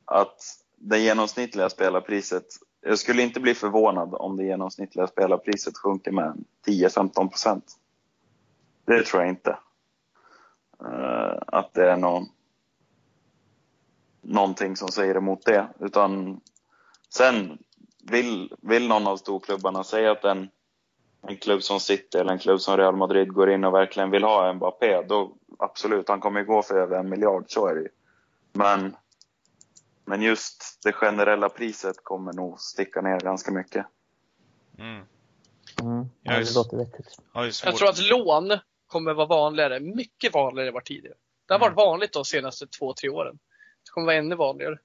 att det genomsnittliga spelarpriset, jag skulle inte bli förvånad om det genomsnittliga spelarpriset sjunker med 10-15 procent. Det tror jag inte. Eh, att det är någon, någonting som säger emot det. Utan sen vill, vill någon av storklubbarna säga att en, en klubb som City eller en klubb som Real Madrid går in och verkligen vill ha Mbappé, då absolut, han kommer ju gå för över en miljard, så är det ju. Men, men just det generella priset kommer nog sticka ner ganska mycket. Mm. Mm. Ja, Ja, det just- låter vettigt. Har ju svårt. Jag tror att lån kommer vara vanligare, mycket vanligare än vad tidigare. Det har varit Mm. vanligt de senaste två, tre åren. Det kommer vara ännu vanligare.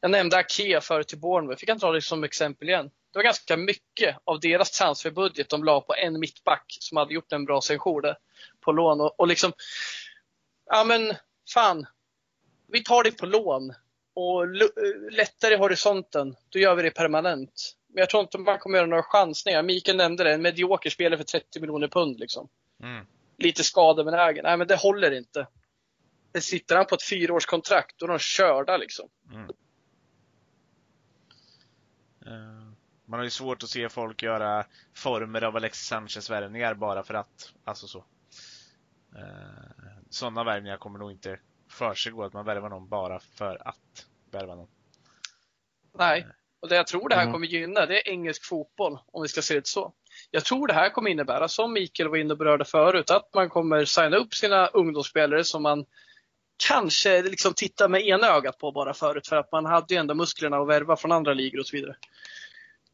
Jag nämnde Akea förut till Bournemouth. Vi kan ta det som exempel igen. Det var ganska mycket av deras transferbudget de la på en mittback som hade gjort en bra sejour där på lån. Och, och liksom, ja men fan, vi tar det på lån och lu- lättare i horisonten, då gör vi det permanent. Men jag tror inte man kommer göra några chansningar. Mikael nämnde det, en medioker spelare för 30 miljoner pund liksom Mm. lite skadebenägen. Nej, men det håller inte. Det sitter han på ett fyraårskontrakt, då är de körda liksom. Mm. Eh, Man har ju svårt att se folk göra former av Alexis Sanchez-värvningar bara för att. Alltså så. Eh, Sådana värvningar kommer nog inte försiggå, att man värvar någon bara för att värva någon. Nej. Och det jag tror det här Mm. kommer gynna, det är engelsk fotboll, om vi ska se det så. Jag tror det här kommer innebära, som Mikael var inne och berörde förut, att man kommer signa upp sina ungdomsspelare som man kanske liksom titta med ena ögat på bara förut för att man hade ju ändå musklerna att värva från andra ligor och så vidare.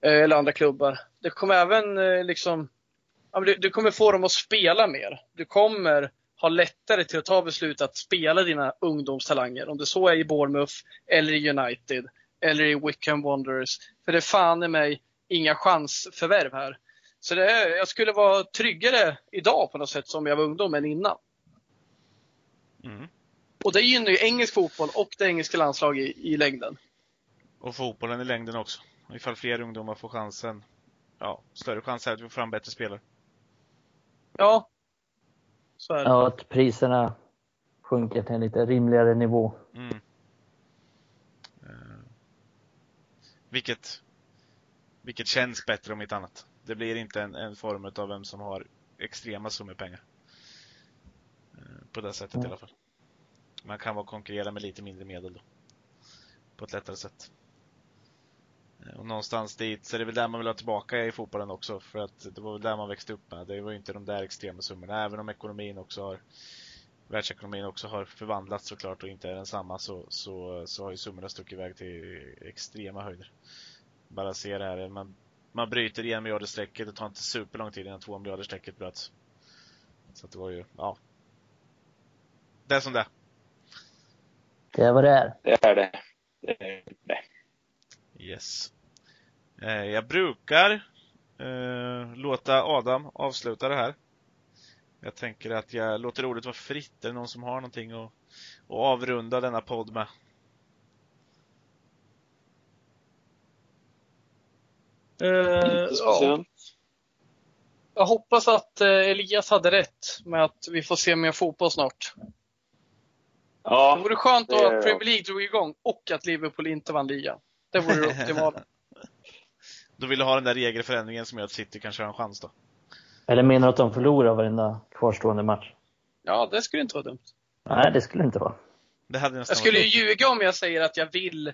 Eh, eller andra klubbar. Det kommer även eh, liksom, du kommer få dem att spela mer. Du kommer ha lättare till att ta beslut att spela dina ungdomstalanger. Om det så är i Bournemouth eller i United eller i Wickham Wanderers. För det är fan i mig inga chansförvärv här. Så det är, jag skulle vara tryggare idag på något sätt som jag var ungdom än innan. Mm. Och det gynnar ju engelsk fotboll och det engelska landslag i, i längden. Och fotbollen i längden också. Ifall fler ungdomar får chansen. Ja, större chans är att vi får fram bättre spelare. Ja. Så är det. Ja, att priserna sjunker till en lite rimligare nivå. Mm. Uh, vilket, vilket känns bättre om inte annat. Det blir inte en, en form av vem som har extrema summor pengar. Uh, på det sättet mm. i alla fall. Man kan vara konkurrera med lite mindre medel då. På ett lättare sätt. Och någonstans dit, så är det väl där man vill ha tillbaka i fotbollen också. För att det var väl där man växte upp med. Det var ju inte de där extrema summorna. Även om ekonomin också har världsekonomin också har förvandlats såklart och inte är densamma så, så, så har ju summorna stuckit iväg till extrema höjder. Bara se det här, man, man bryter en miljarderstrecket, det tar inte superlång tid innan två miljarderstrecket bröts. Så att det var ju, ja. Det är som det Det är vad det är. Det är det. Det är det. Yes. Eh, jag brukar eh, låta Adam avsluta det här. Jag tänker att jag låter ordet vara fritt. Är det någon som har någonting att, att avrunda denna podd med? Uh, ja. Jag hoppas att Elias hade rätt med att vi får se mer fotboll snart. Ja, det vore skönt då att Premier League drog igång och att Liverpool inte vann ligan. Det vore det optimala. Då vill du ha den där regelförändringen som gör att City kanske har en chans då? Eller menar du att de förlorar varenda kvarstående match? Ja, det skulle inte vara dumt. Nej, det skulle inte vara. Det hade jag skulle ju ljuga om jag säger att jag vill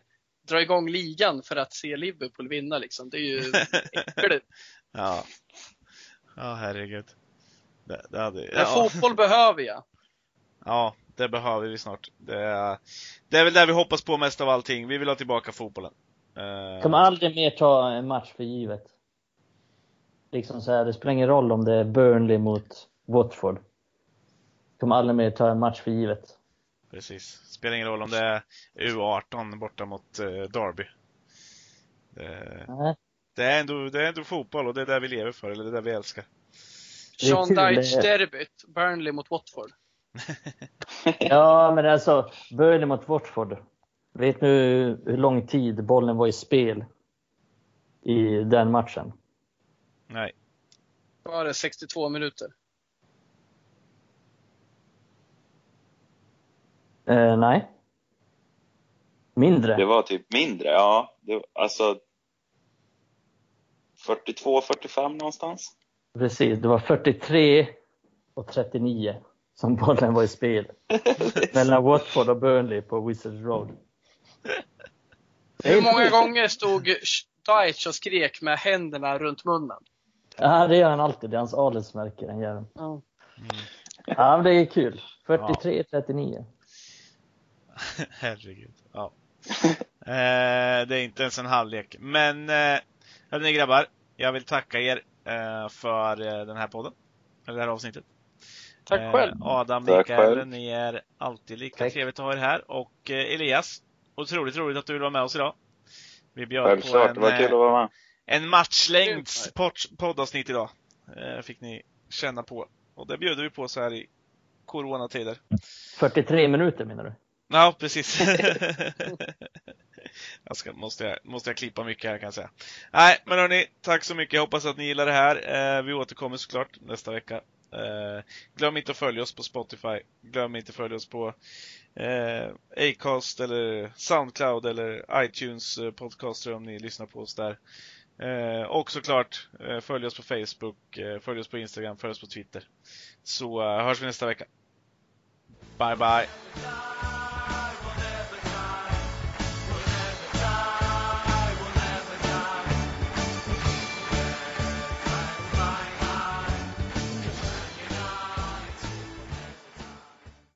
dra igång ligan för att se Liverpool vinna liksom. Det är ju äckligt. ja. Ja, herregud. Det, det hade, ja. Men fotboll behöver jag. Ja, det behöver vi snart. Det är, det är väl det vi hoppas på mest av allting. Vi vill ha tillbaka fotbollen. Uh... Kommer aldrig mer ta en match för givet. Liksom så här, det spelar ingen roll om det är Burnley mot Watford. Kommer aldrig mer ta en match för givet. Precis. Spelar ingen roll om det är U18 borta mot uh, Derby. Det, det, är ändå, det är ändå fotboll och det är det vi lever för, eller det är det vi älskar. Sean Dyche-derbyt, Burnley mot Watford. ja, men alltså, Burnley mot Watford. Vet nu hur lång tid bollen var i spel i den matchen? Nej. Var det 62 minuter? Eh, nej. Mindre. Det var typ mindre, ja. Det, alltså 42-45 någonstans. Precis, det var 43 och 39 som bollen var i spel. Mellan Watford och Burnley på Wizards Road. Hur många gånger stod Deitch och skrek med händerna runt munnen? Ja, det gör han alltid. Det är hans adelsmärke, den jäveln. Mm. Ja, men det är kul. 43-39. Herregud. Ja. eh, det är inte ens en halvlek. Men, eh, hörni grabbar. Jag vill tacka er eh, för eh, den här podden. Eller det här avsnittet. Tack eh, själv. Adam, Mikael, ni är alltid lika Tack. trevligt att ha er här. Och eh, Elias, otroligt roligt att du vill vara med oss idag. Vi bjöd Självklart, på en, det var kul att vara med. Eh, en matchlängds poddavsnitt idag. Fick ni känna på. Och det bjuder vi på så här i coronatider. 43 minuter menar du? Ja, precis. jag ska, måste, jag, måste jag klippa mycket här kan jag säga. Nej, men hörni, tack så mycket. Jag hoppas att ni gillar det här. vi återkommer såklart nästa vecka Eh, glöm inte att följa oss på Spotify. Glöm inte att följa oss på eh, Acast eller Soundcloud eller iTunes eh, podcaster om ni lyssnar på oss där. Eh, och såklart eh, följ oss på Facebook, eh, följ oss på Instagram, följ oss på Twitter. Så eh, hörs vi nästa vecka. Bye bye!